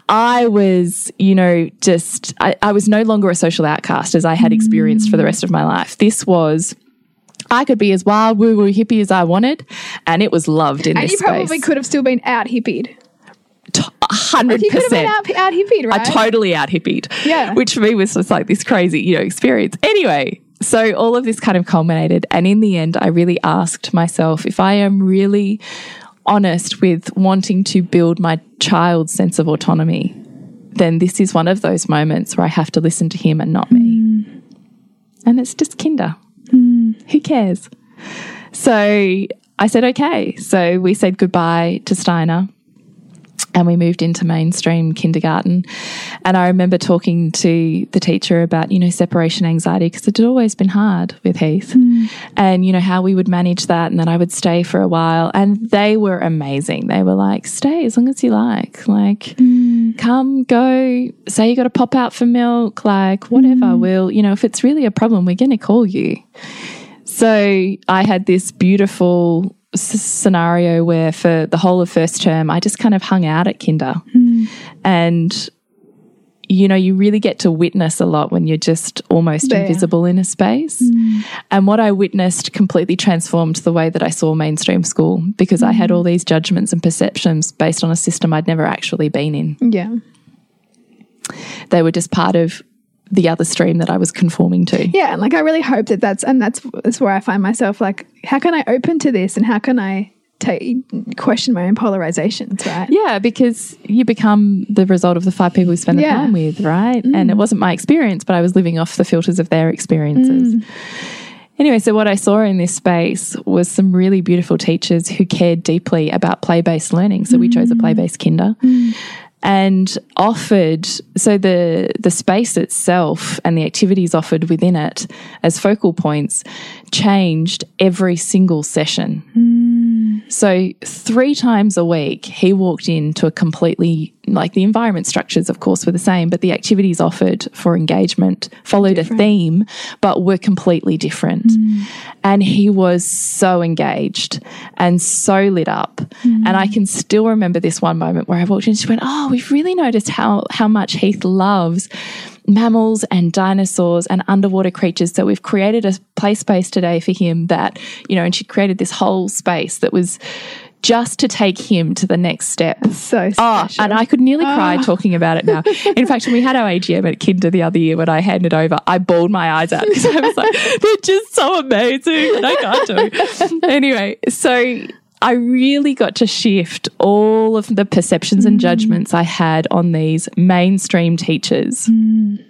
I was, you know, just, I, I was no longer a social outcast as I had experienced for the rest of my life. This was, I could be as wild, woo woo hippie as I wanted, and it was loved in And this you probably could have still been out hippied. Hundred You could have been percent. out, out hippied, I totally out hippied. Yeah. Which for me was just like this crazy, you know, experience. Anyway, so all of this kind of culminated. And in the end, I really asked myself if I am really honest with wanting to build my child's sense of autonomy, then this is one of those moments where I have to listen to him and not me. Mm. And it's just kinder. Who cares? So I said, okay. So we said goodbye to Steiner and we moved into mainstream kindergarten. And I remember talking to the teacher about, you know, separation anxiety because it had always been hard with Heath hmm. and, you know, how we would manage that and that I would stay for a while. And they were amazing. They were like, stay as long as you like. Like, hmm. come, go, say you got to pop out for milk, like, whatever. Hmm. We'll, you know, if it's really a problem, we're going to call you. So I had this beautiful s- scenario where for the whole of first term, I just kind of hung out at kinder. Hmm. And, you know, you really get to witness a lot when you're just almost There. invisible in a space. Hmm. And what I witnessed completely transformed the way that I saw mainstream school because I had hmm. all these judgments and perceptions based on a system I'd never actually been in. Yeah. They were just part of the other stream that I was conforming to. Yeah, and like I really hope that that's and that's that's where I find myself like how can I open to this and how can I take question my own polarizations, right? Yeah, because you become the result of the five people you spend the Yeah. time with, right? And it mm. wasn't my experience, but I was living off the filters of their experiences. Mm. Anyway, so what I saw in this space was some really beautiful teachers who cared deeply about play based learning. So we chose a mm. play based kinder. And offered so the the space itself and the activities offered within it as focal points changed every single session. Hmm. So, three times a week, he walked into a completely, like the environment structures, of course, were the same, but the activities offered for engagement followed a theme, but were completely different. Mm. And he was so engaged and so lit up. Mm. And I can still remember this one moment where I walked in and she went, Oh, we've really noticed how, how much Heath loves mammals and dinosaurs and underwater creatures. So we've created a play space today for him that, you know, and she created this whole space that was just to take him to the next step. So Oh, special. and I could nearly cry ah. talking about it now. In fact, when we had our AGM at Kinder the other year, when I handed over, I bawled my eyes out because I was like, they're just so amazing and I can't do. Anyway, so I really got to shift all of the perceptions and mm. judgments I had on these mainstream teachers mm.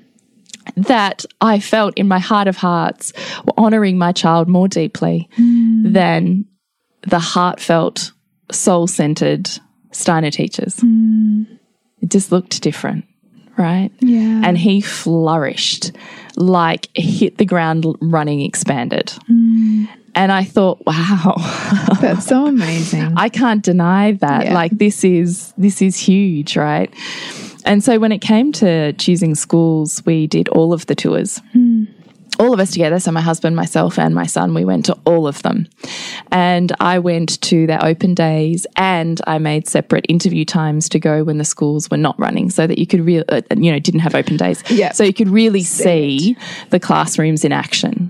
that I felt in my heart of hearts were honoring my child more deeply mm. than the heartfelt, soul centered Steiner teachers. It just looked different, right? Yeah. And he flourished like hit the ground running, expanded. And I thought, wow, That's so amazing. I can't deny that. Yeah. Like this is this is huge, right? And so when it came to choosing schools, we did all of the tours. All of us together. So my husband, myself, and my son, we went to all of them. And I went to their open days and I made separate interview times to go when the schools were not running so that you could really, uh, you know, didn't have open days. Yeah. So you could really see the classrooms in action.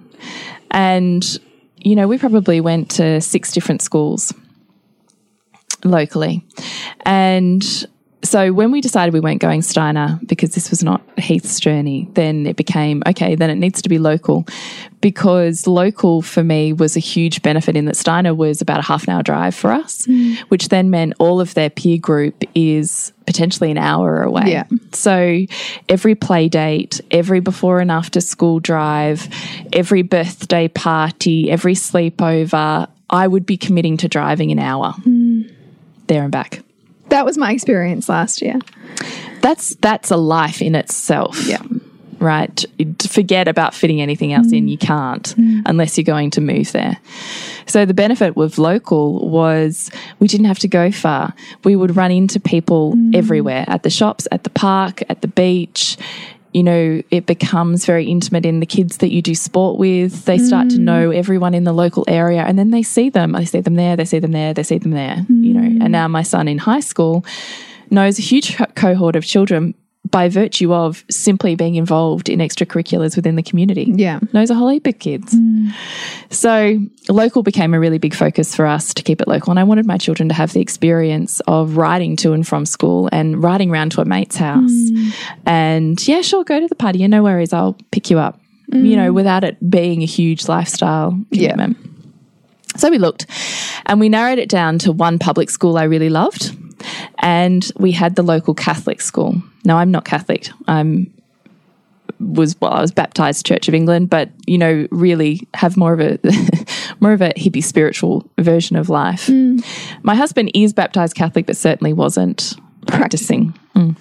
And, you know, we probably went to six different schools locally. And so when we decided we weren't going Steiner because this was not Heath's journey, then it became okay, then it needs to be local because local for me was a huge benefit in that Steiner was about a half an hour drive for us, mm. which then meant all of their peer group is potentially an hour away. Yeah. So every play date, every before and after school drive, every birthday party, every sleepover, I would be committing to driving an hour mm. there and back. That was my experience last year. That's that's a life in itself. Yeah. Right. Forget about fitting anything else in. Mm. You can't mm. unless you're going to move there. So the benefit with local was we didn't have to go far. We would run into people mm. everywhere at the shops, at the park, at the beach. You know, it becomes very intimate in the kids that you do sport with. They start to mm. know everyone in the local area and then they see them. They see them there, they see them there, they see them there, you know. Mm. And now my son in high school knows a huge cohort of children by virtue of simply being involved in extracurriculars within the community. Yeah. Knows a whole heap of kids. Mm. So local became a really big focus for us to keep it local. And I wanted my children to have the experience of riding to and from school and riding around to a mate's house. Mm. And yeah, sure, go to the party. Yeah, no worries, I'll pick you up. You know, mm. without it being a huge lifestyle Yeah. commitment. So we looked and we narrowed it down to one public school I really loved. And we had the local Catholic school. Now I'm not Catholic. I'm was well, I was baptized Church of England, but you know, really have more of a more of a hippie spiritual version of life. My husband is baptized Catholic, but certainly wasn't practicing. Mm.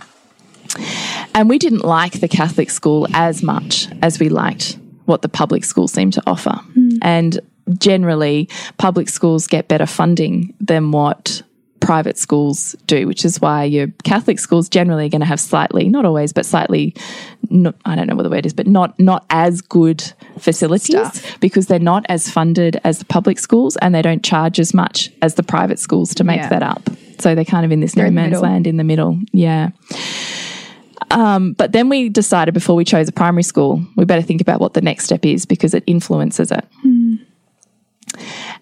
And we didn't like the Catholic school as much as we liked what the public school seemed to offer. And generally, public schools get better funding than what private schools do, which is why your Catholic schools generally are going to have slightly, not always, but slightly, not, I don't know what the word is, but not not as good facilities Stuff. because they're not as funded as the public schools and they don't charge as much as the private schools to make Yeah. that up. So they're kind of in this no man's middle. land in the middle. Yeah. Um, but then we decided before we chose a primary school, we better think about what the next step is because it influences it.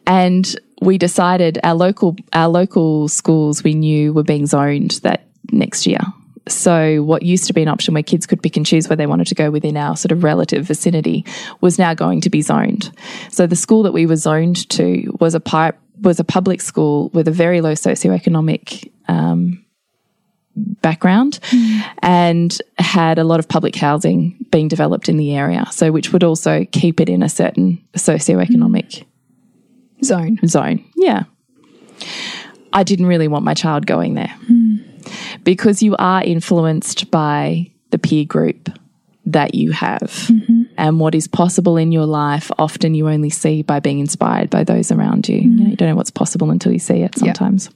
And we decided our local our local schools we knew were being zoned that next year. So what used to be an option where kids could pick and choose where they wanted to go within our sort of relative vicinity was now going to be zoned. So the school that we were zoned to was a pri- was a public school with a very low socioeconomic um, background and had a lot of public housing being developed in the area. So, which would also keep it in a certain socioeconomic Zone. zone. Yeah. I didn't really want my child going there because you are influenced by the peer group that you have and what is possible in your life. Often you only see by being inspired by those around you. You, know, you don't know what's possible until you see it sometimes.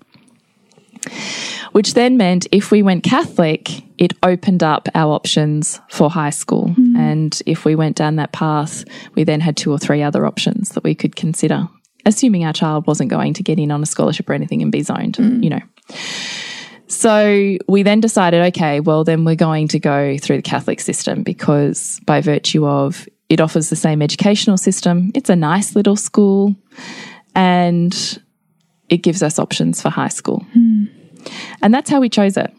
Which then meant if we went Catholic, it opened up our options for high school. Hmm. And if we went down that path, we then had two or three other options that we could consider, assuming our child wasn't going to get in on a scholarship or anything and be zoned, mm. you know. So we then decided, okay, well, then we're going to go through the Catholic system because by virtue of it offers the same educational system, it's a nice little school and it gives us options for high school. Hmm. And that's how we chose it.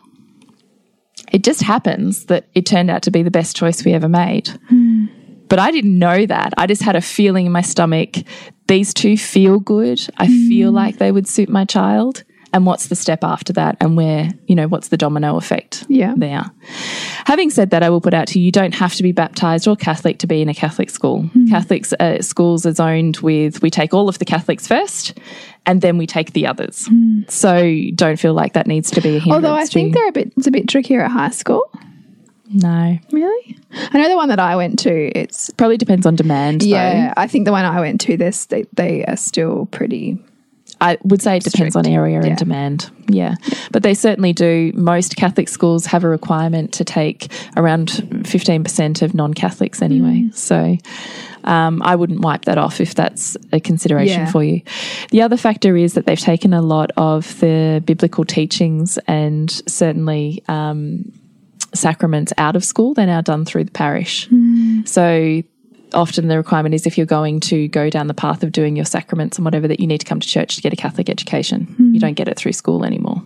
It just happens that it turned out to be the best choice we ever made. Hmm. But I didn't know that. I just had a feeling in my stomach these two feel good. I feel mm. like they would suit my child. And what's the step after that? And where, you know, what's the domino effect Yeah. there? Having said that, I will put out to you you don't have to be baptized or Catholic to be in a Catholic school. Hmm. Catholic uh, schools are zoned with we take all of the Catholics first and then we take the others. Hmm. So don't feel like that needs to be a hindrance. Although I think they're a bit it's a bit trickier at high school. No. Really? I know the one that I went to, it's Probably depends on demand. though. yeah, I think the one I went to, this they, they are still pretty I would say it depends on area Yeah. and demand. Yeah. But they certainly do. Most Catholic schools have a requirement to take around 15% of non Catholics anyway. Mm. So um, I wouldn't wipe that off if that's a consideration Yeah. for you. The other factor is that they've taken a lot of the biblical teachings and certainly um, sacraments out of school. They're now done through the parish. Mm. So often the requirement is if you're going to go down the path of doing your sacraments and whatever, that you need to come to church to get a Catholic education. Hmm. You don't get it through school anymore.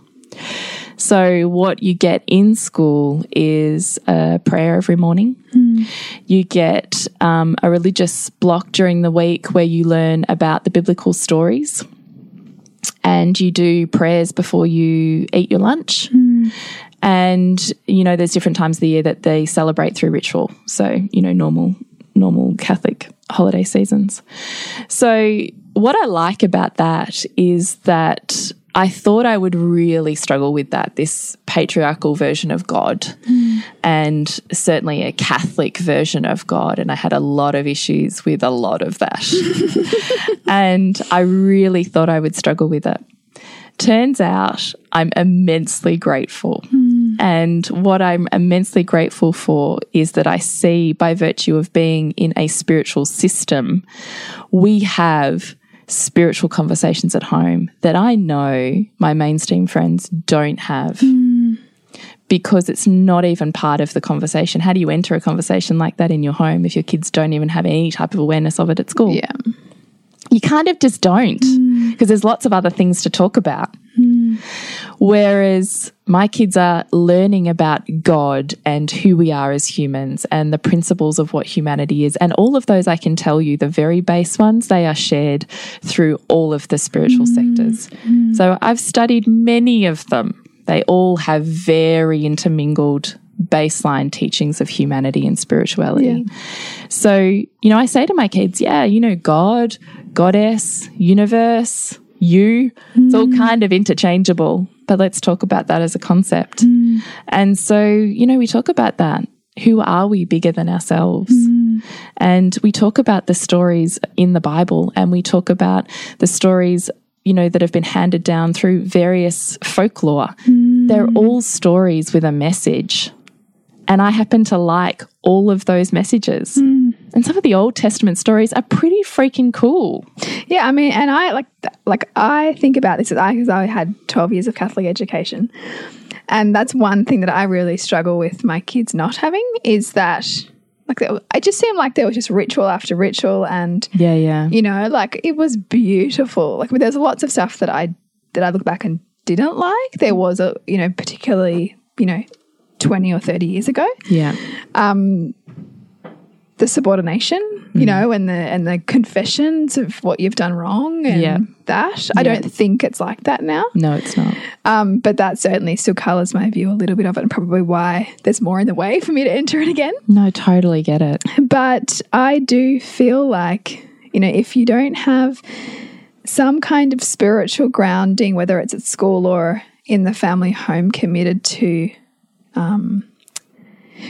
So, what you get in school is a prayer every morning. Hmm. You get um, a religious block during the week where you learn about the biblical stories. And you do prayers before you eat your lunch. Hmm. And, you know, there's different times of the year that they celebrate through ritual. So, you know, normal, normal Catholic holiday seasons. So, what I like about that is that I thought I would really struggle with that, this patriarchal version of God, and certainly a Catholic version of God. And I had a lot of issues with a lot of that. and I really thought I would struggle with it. Turns out I'm immensely grateful. Hmm. And what I'm immensely grateful for is that I see, by virtue of being in a spiritual system, we have spiritual conversations at home that I know my mainstream friends don't have. Because it's not even part of the conversation. How do you enter a conversation like that in your home if your kids don't even have any type of awareness of it at school? yeah. you kind of just don't because there's lots of other things to talk about. Whereas my kids are learning about God and who we are as humans and the principles of what humanity is. And all of those, I can tell you, the very base ones, they are shared through all of the spiritual mm. sectors. Mm. So I've studied many of them. They all have very intermingled baseline teachings of humanity and spirituality. So, you know, I say to my kids, yeah, you know, God, goddess, universe, you, it's all mm. kind of interchangeable, but let's talk about that as a concept. Mm. And so, you know, we talk about that. Who are we bigger than ourselves? Mm. And we talk about the stories in the Bible and we talk about the stories, you know, that have been handed down through various folklore. They're all stories with a message. And I happen to like all of those messages. And some of the Old Testament stories are pretty freaking cool. Yeah, I mean, and I like like I think about this as I because I had twelve years of Catholic education, and that's one thing that I really struggle with my kids not having is that like there- I just seemed like there was just ritual after ritual, and Yeah, yeah. you know, like it was beautiful. Like there's lots of stuff that I that I look back and didn't like. There was a you know particularly you know twenty or thirty years ago Yeah. Um, the subordination you know, and the and the confessions of what you've done wrong and Yeah. that. I don't think it's like that now. No, it's not. Um, but that certainly still colours my view a little bit of it and probably why there's more in the way for me to enter it again. No, totally get it. But I do feel like, you know, if you don't have some kind of spiritual grounding, whether it's at school or in the family home, committed to um,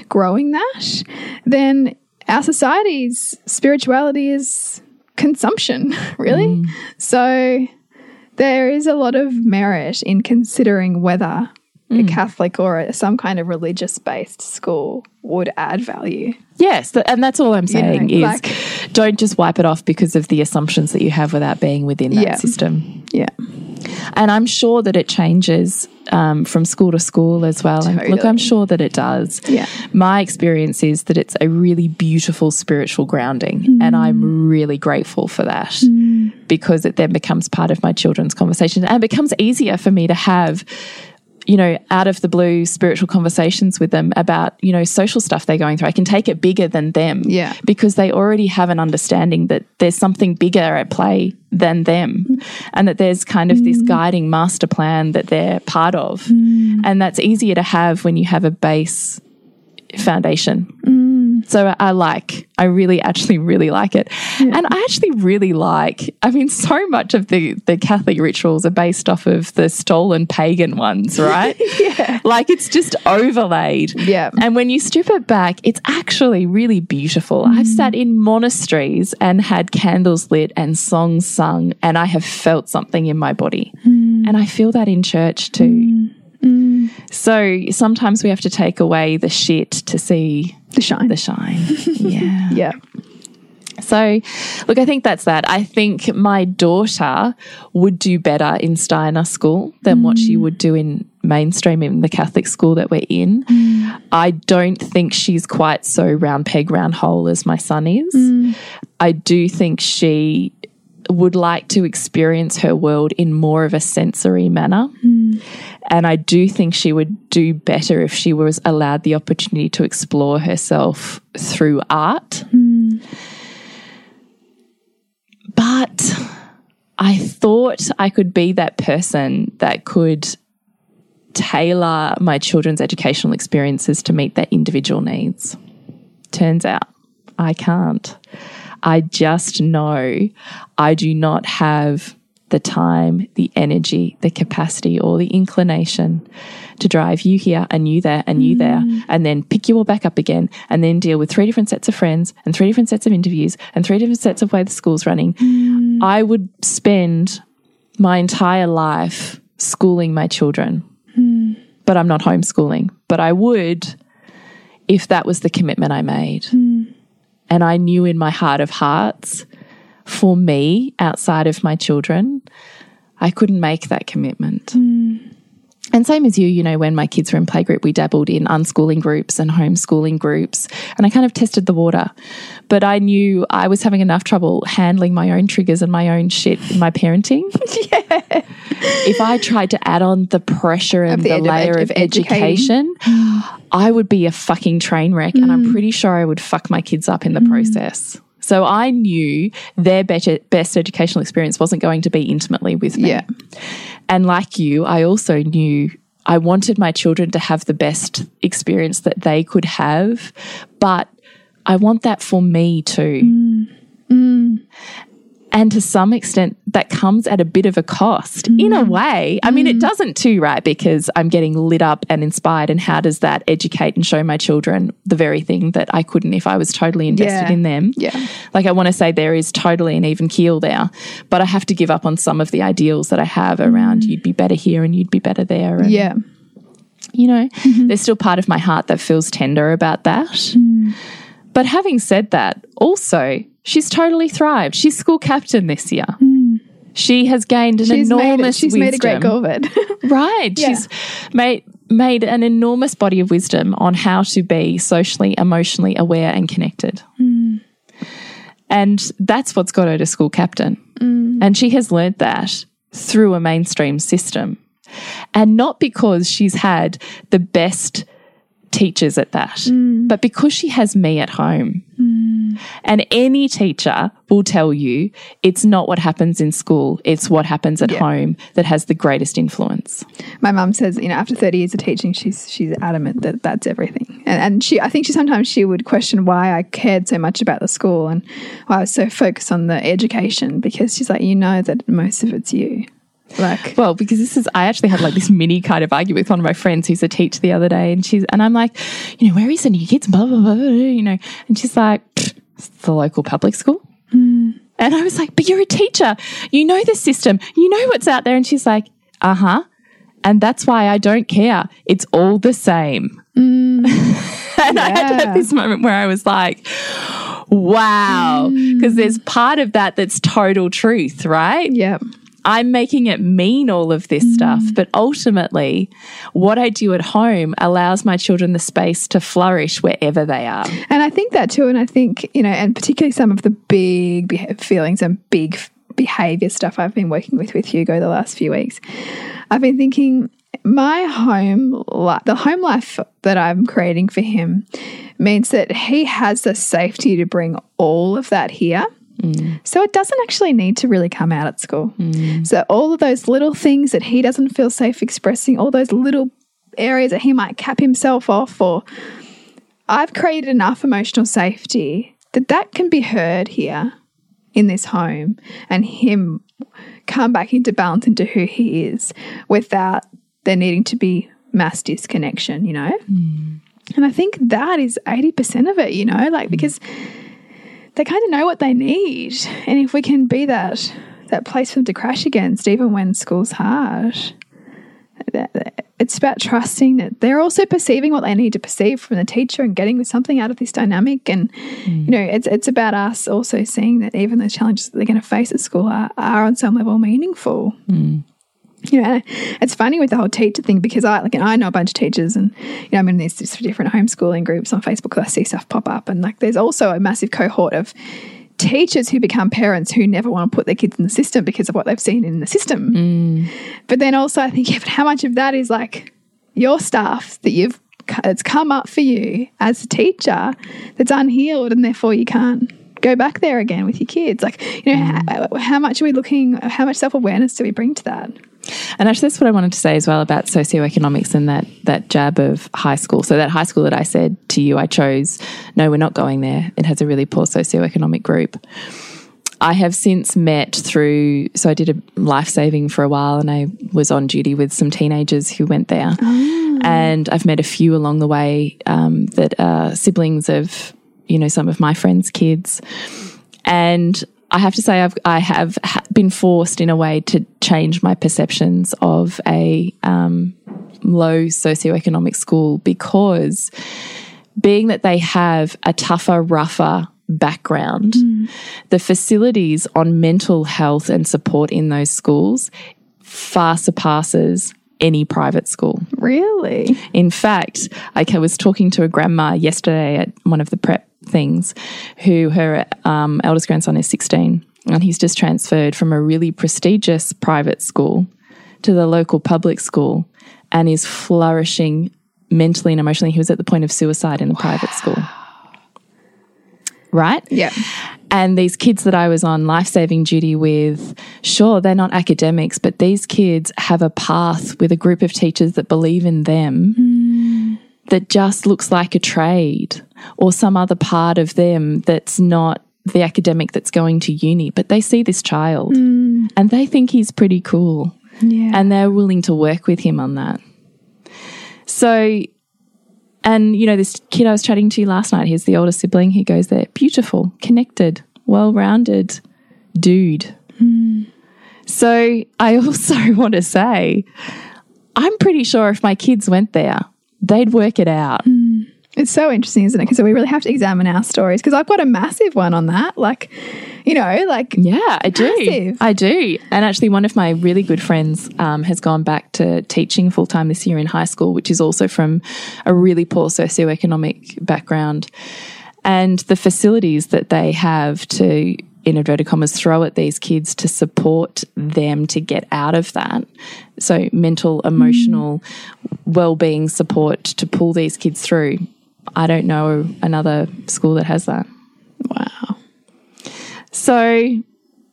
growing that, then our society's spirituality is consumption, really. Mm. So there is a lot of merit in considering whether a mm. Catholic or a, some kind of religious based school would add value. Yes, and that's all I'm saying is like- don't just wipe it off because of the assumptions that you have without being within that Yeah. system. Yeah. And I'm sure that it changes um, from school to school as well. And look, I'm sure that it does. Yeah. My experience is that it's a really beautiful spiritual grounding, and I'm mm. really grateful for that mm. because it then becomes part of my children's conversation and it becomes easier for me to have. You know, out of the blue spiritual conversations with them about, you know, social stuff they're going through. I can take it bigger than them. Yeah. Because they already have an understanding that there's something bigger at play than them and that there's kind of this mm. guiding master plan that they're part of. Mm. And that's easier to have when you have a base foundation. Mm. So I like, I really actually really like it. And I actually really like, I mean, so much of the, the Catholic rituals are based off of the stolen pagan ones, right? yeah. Like it's just overlaid. Yeah. And when you strip it back, it's actually really beautiful. I've mm. sat in monasteries and had candles lit and songs sung, and I have felt something in my body. Mm. And I feel that in church too. Mm. Mm. So sometimes we have to take away the shit to see The shine. the shine. yeah. yeah. So, look, I think that's that. I think my daughter would do better in Steiner school than what she mm. would do in mainstream in the Catholic school that we're in. Mm. I don't think she's quite so round peg, round hole as my son is. I do think she would like to experience her world in more of a sensory manner. Hmm. And I do think she would do better if she was allowed the opportunity to explore herself through art. Hmm. But I thought I could be that person that could tailor my children's educational experiences to meet their individual needs. Turns out I can't. I just know I do not have the time, the energy, the capacity, or the inclination to drive you here and you there and you there, mm. and then pick you all back up again, and then deal with three different sets of friends and three different sets of interviews and three different sets of way the school's running. Mm. I would spend my entire life schooling my children, mm. but I'm not homeschooling. But I would if that was the commitment I made. And I knew in my heart of hearts, for me, outside of my children, I couldn't make that commitment. Mm. And same as you, you know, when my kids were in playgroup, we dabbled in unschooling groups and homeschooling groups, and I kind of tested the water. But I knew I was having enough trouble handling my own triggers and my own shit in my parenting. yeah. If I tried to add on the pressure and the the, layer of, of education, I would be a fucking train wreck, and I'm pretty sure I would fuck my kids up in the process. So I knew their better, best educational experience wasn't going to be intimately with me. Yeah. And like you, I also knew I wanted my children to have the best experience that they could have, but I want that for me too. Mm. Mm. And to some extent, that comes at a bit of a cost in a mm. way. I mean, it mm. doesn't too, right? Because I'm getting lit up and inspired. And how does that educate and show my children the very thing that I couldn't if I was totally invested Yeah. in them? Yeah. Like, I want to say there is totally an even keel there, but I have to give up on some of the ideals that I have around mm. you'd be better here and you'd be better there. And, Yeah. you know, mm-hmm. there's still part of my heart that feels tender about that. But having said that, also, she's totally thrived. She's school captain this year. Hmm. She has gained an She's made it. enormous She's made a great go of it. Right. Yeah. She's made made an enormous body of wisdom on how to be socially, emotionally aware and connected. Hmm. And that's what's got her to school captain. Hmm. And she has learned that through a mainstream system. And not because she's had the best teachers at that, mm. but because she has me at home. Mm. And any teacher will tell you it's not what happens in school, it's what happens at Yeah. home that has the greatest influence. My mum says, you know, after 30 years of teaching, she's she's adamant that that's everything. And, and she, I think she sometimes she would question why I cared so much about the school and why I was so focused on the education because she's like, you know that most of it's you. Like, Well, because this is, I actually had like this mini kind of argument with one of my friends who's a teacher the other day, and she's, and I'm like, you know, where are you sending your kids? Blah, blah, blah, blah, you know, and she's like, it's the local public school. Mm. And I was like, but you're a teacher. You know the system. You know what's out there. And she's like, uh huh. And that's why I don't care. It's all the same. Mm. and I had to have this moment where I was like, wow. Because mm. there's part of that that's total truth, right? yeah. I'm making it mean all of this stuff, mm. but ultimately, what I do at home allows my children the space to flourish wherever they are. And I think that too. And I think, you know, and particularly some of the big feelings and big behavior stuff I've been working with with Hugo the last few weeks. I've been thinking my home, the home life that I'm creating for him means that he has the safety to bring all of that here. So it doesn't actually need to really come out at school. So all of those little things that he doesn't feel safe expressing, all those little areas that he might cap himself off or I've created enough emotional safety that that can be heard here in this home and him come back into balance into who he is without there needing to be mass disconnection, you know? Mm. And I think that is 80% of it, you know, like because they kind of know what they need. And if we can be that that place for them to crash against, even when school's hard, it's about trusting that they're also perceiving what they need to perceive from the teacher and getting something out of this dynamic. And mm. you know, it's it's about us also seeing that even the challenges that they're going to face at school are, are on some level meaningful. Mm. You know, it's funny with the whole teacher thing because I like and I know a bunch of teachers and you know I'm in these different homeschooling groups on Facebook I see stuff pop up and like there's also a massive cohort of teachers who become parents who never want to put their kids in the system because of what they've seen in the system. Mm. But then also I think, yeah, but how much of that is like your stuff that you've it's come up for you as a teacher that's unhealed and therefore you can't go back there again with your kids. Like, you know, mm. how, how much are we looking, how much self awareness do we bring to that? And actually, that's what I wanted to say as well about socioeconomics and that that jab of high school. So that high school that I said to you, I chose. No, we're not going there. It has a really poor socioeconomic group. I have since met through. So I did a life saving for a while, and I was on duty with some teenagers who went there. And I've met a few along the way um, that are siblings of, you know, some of my friends' kids. And I have to say, I've, I have been forced in a way to change my perceptions of a um, low socioeconomic school because being that they have a tougher, rougher background, the facilities on mental health and support in those schools far surpasses any private school. Really? In fact, I was talking to a grandma yesterday at one of the prep things who her um, eldest grandson is 16 and he's just transferred from a really prestigious private school to the local public school and is flourishing mentally and emotionally. He was at the point of suicide in the private school. Right? Yeah. And these kids that I was on life saving duty with, sure, they're not academics, but these kids have a path with a group of teachers that believe in them hmm. that just looks like a trade or some other part of them that's not the academic that's going to uni, but they see this child hmm. and they think he's pretty cool Yeah. and they're willing to work with him on that. So, and you know, this kid I was chatting to last night, he's the older sibling, he goes there, beautiful, connected, well rounded dude. Hmm. So, I also want to say, I'm pretty sure if my kids went there, they'd work it out. Hmm. It's so interesting, isn't it? Because we really have to examine our stories. Because I've got a massive one on that. Like, you know, like Yeah, I do. Massive. I do. And actually, one of my really good friends um, has gone back to teaching full time this year in high school, which is also from a really poor socioeconomic background. And the facilities that they have to, in inverted commas, throw at these kids to support them to get out of that. So, mental, emotional well being support to pull these kids through. I don't know another school that has that. wow. So,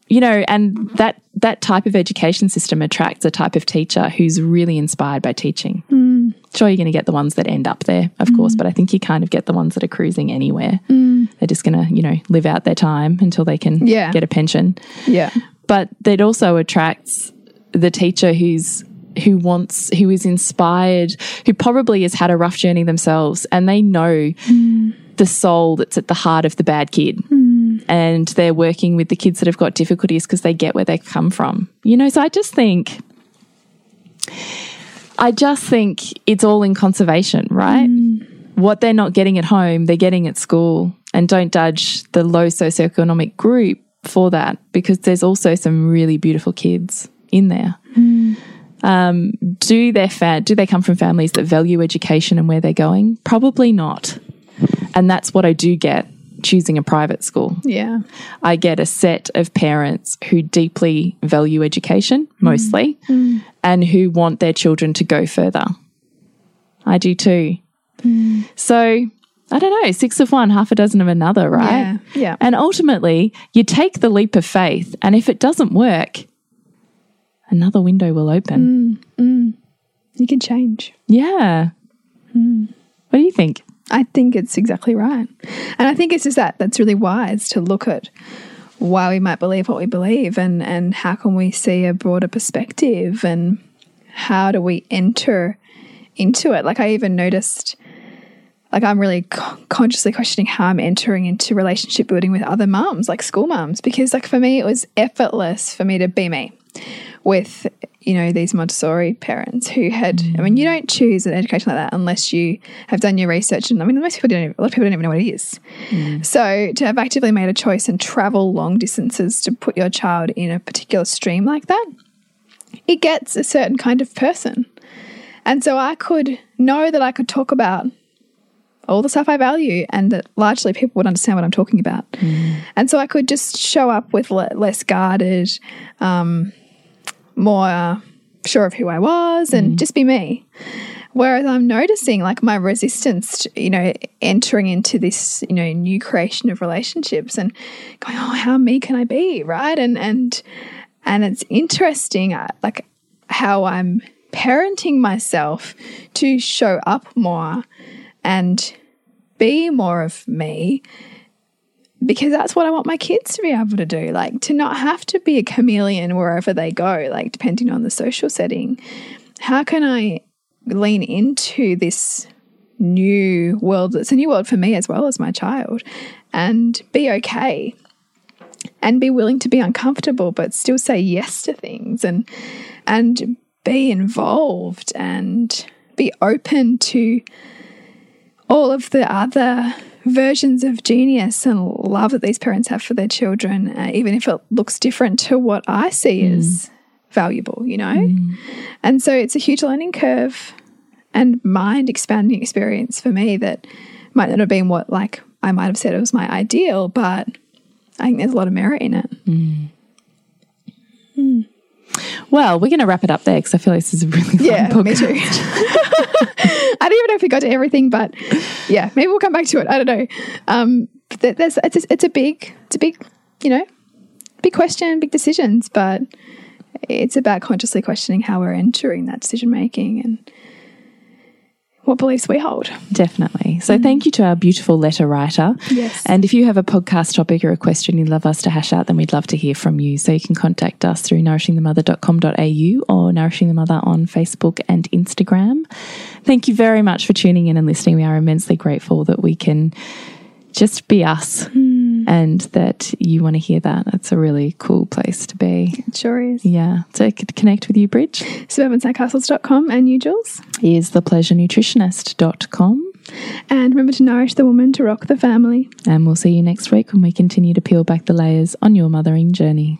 you know, and that that type of education system attracts a type of teacher who's really inspired by teaching. Hmm. Sure, you're going to get the ones that end up there, of course, hmm. but I think you kind of get the ones that are cruising anywhere. Hmm. They're just going to, you know, live out their time until they can Yeah. get a pension. Yeah. But it also attracts the teacher who's who wants who is inspired, who probably has had a rough journey themselves and they know hmm. the soul that's at the heart of the bad kid. Hmm. And they're working with the kids that have got difficulties because they get where they come from. You know, so I just think I just think it's all in conservation, right? Hmm. What they're not getting at home, they're getting at school. And don't judge the low socioeconomic group for that because there's also some really beautiful kids in there. Um, do their fa- do they come from families that value education and where they're going? Probably not. And that's what I do get choosing a private school. Yeah. I get a set of parents who deeply value education, mm. mostly, mm. and who want their children to go further. I do too. Mm. So, I don't know, six of one, half a dozen of another, right? Yeah. Yeah. And ultimately, you take the leap of faith, and if it doesn't work, another window will open. Mm, mm. You can change. Yeah. Mm. What do you think? I think it's exactly right. And I think it's just that that's really wise to look at why we might believe what we believe and, and how can we see a broader perspective and how do we enter into it. Like I even noticed, like I'm really co- consciously questioning how I'm entering into relationship building with other mums, like school mums, because like for me, it was effortless for me to be me with you know these Montessori parents who had. I mean, you don't choose an education like that unless you have done your research, and I mean, most people don't. Even, a lot of people don't even know what it is. So to have actively made a choice and travel long distances to put your child in a particular stream like that, it gets a certain kind of person. And so I could know that I could talk about all the stuff I value and that largely people would understand what I'm talking about. And so I could just show up with le less guarded, um, more sure of who I was and just be me. Whereas I'm noticing like my resistance, to, you know, entering into this, you know, new creation of relationships and going, oh, how me can I be, right? And and and it's interesting, uh, like how I'm parenting myself to show up more and be more of me because that's what I want my kids to be able to do. Like to not have to be a chameleon wherever they go, like depending on the social setting. How can I lean into this new world? It's a new world for me as well as my child and be okay and be willing to be uncomfortable but still say yes to things and and be involved and be open to all of the other versions of genius and love that these parents have for their children, uh, even if it looks different to what I see mm. as valuable, you know? Mm. And so it's a huge learning curve and mind expanding experience for me that might not have been what, like, I might have said it was my ideal, but I think there's a lot of merit in it. Mm. Hmm. Well, we're going to wrap it up there because I feel like this is a really long Yeah, me too. I don't even know if we got to everything, but yeah, maybe we'll come back to it. I don't know. Um, but th- there's, it's, a, it's a big, it's a big, you know, big question, big decisions, but it's about consciously questioning how we're entering that decision making and what beliefs we hold. Definitely. So, mm. thank you to our beautiful letter writer. Yes. And if you have a podcast topic or a question you'd love us to hash out, then we'd love to hear from you. So, you can contact us through nourishingthemother.com.au or Nourishing the Mother on Facebook and Instagram. Thank you very much for tuning in and listening. We are immensely grateful that we can just be us mm. And that you want to hear that. It's a really cool place to be. It sure is. Yeah. So, to connect with you, Bridge, SuburbanSandcastles.com and you, Jules. is thepleasurenutritionist.com. And remember to nourish the woman to rock the family. And we'll see you next week when we continue to peel back the layers on your mothering journey.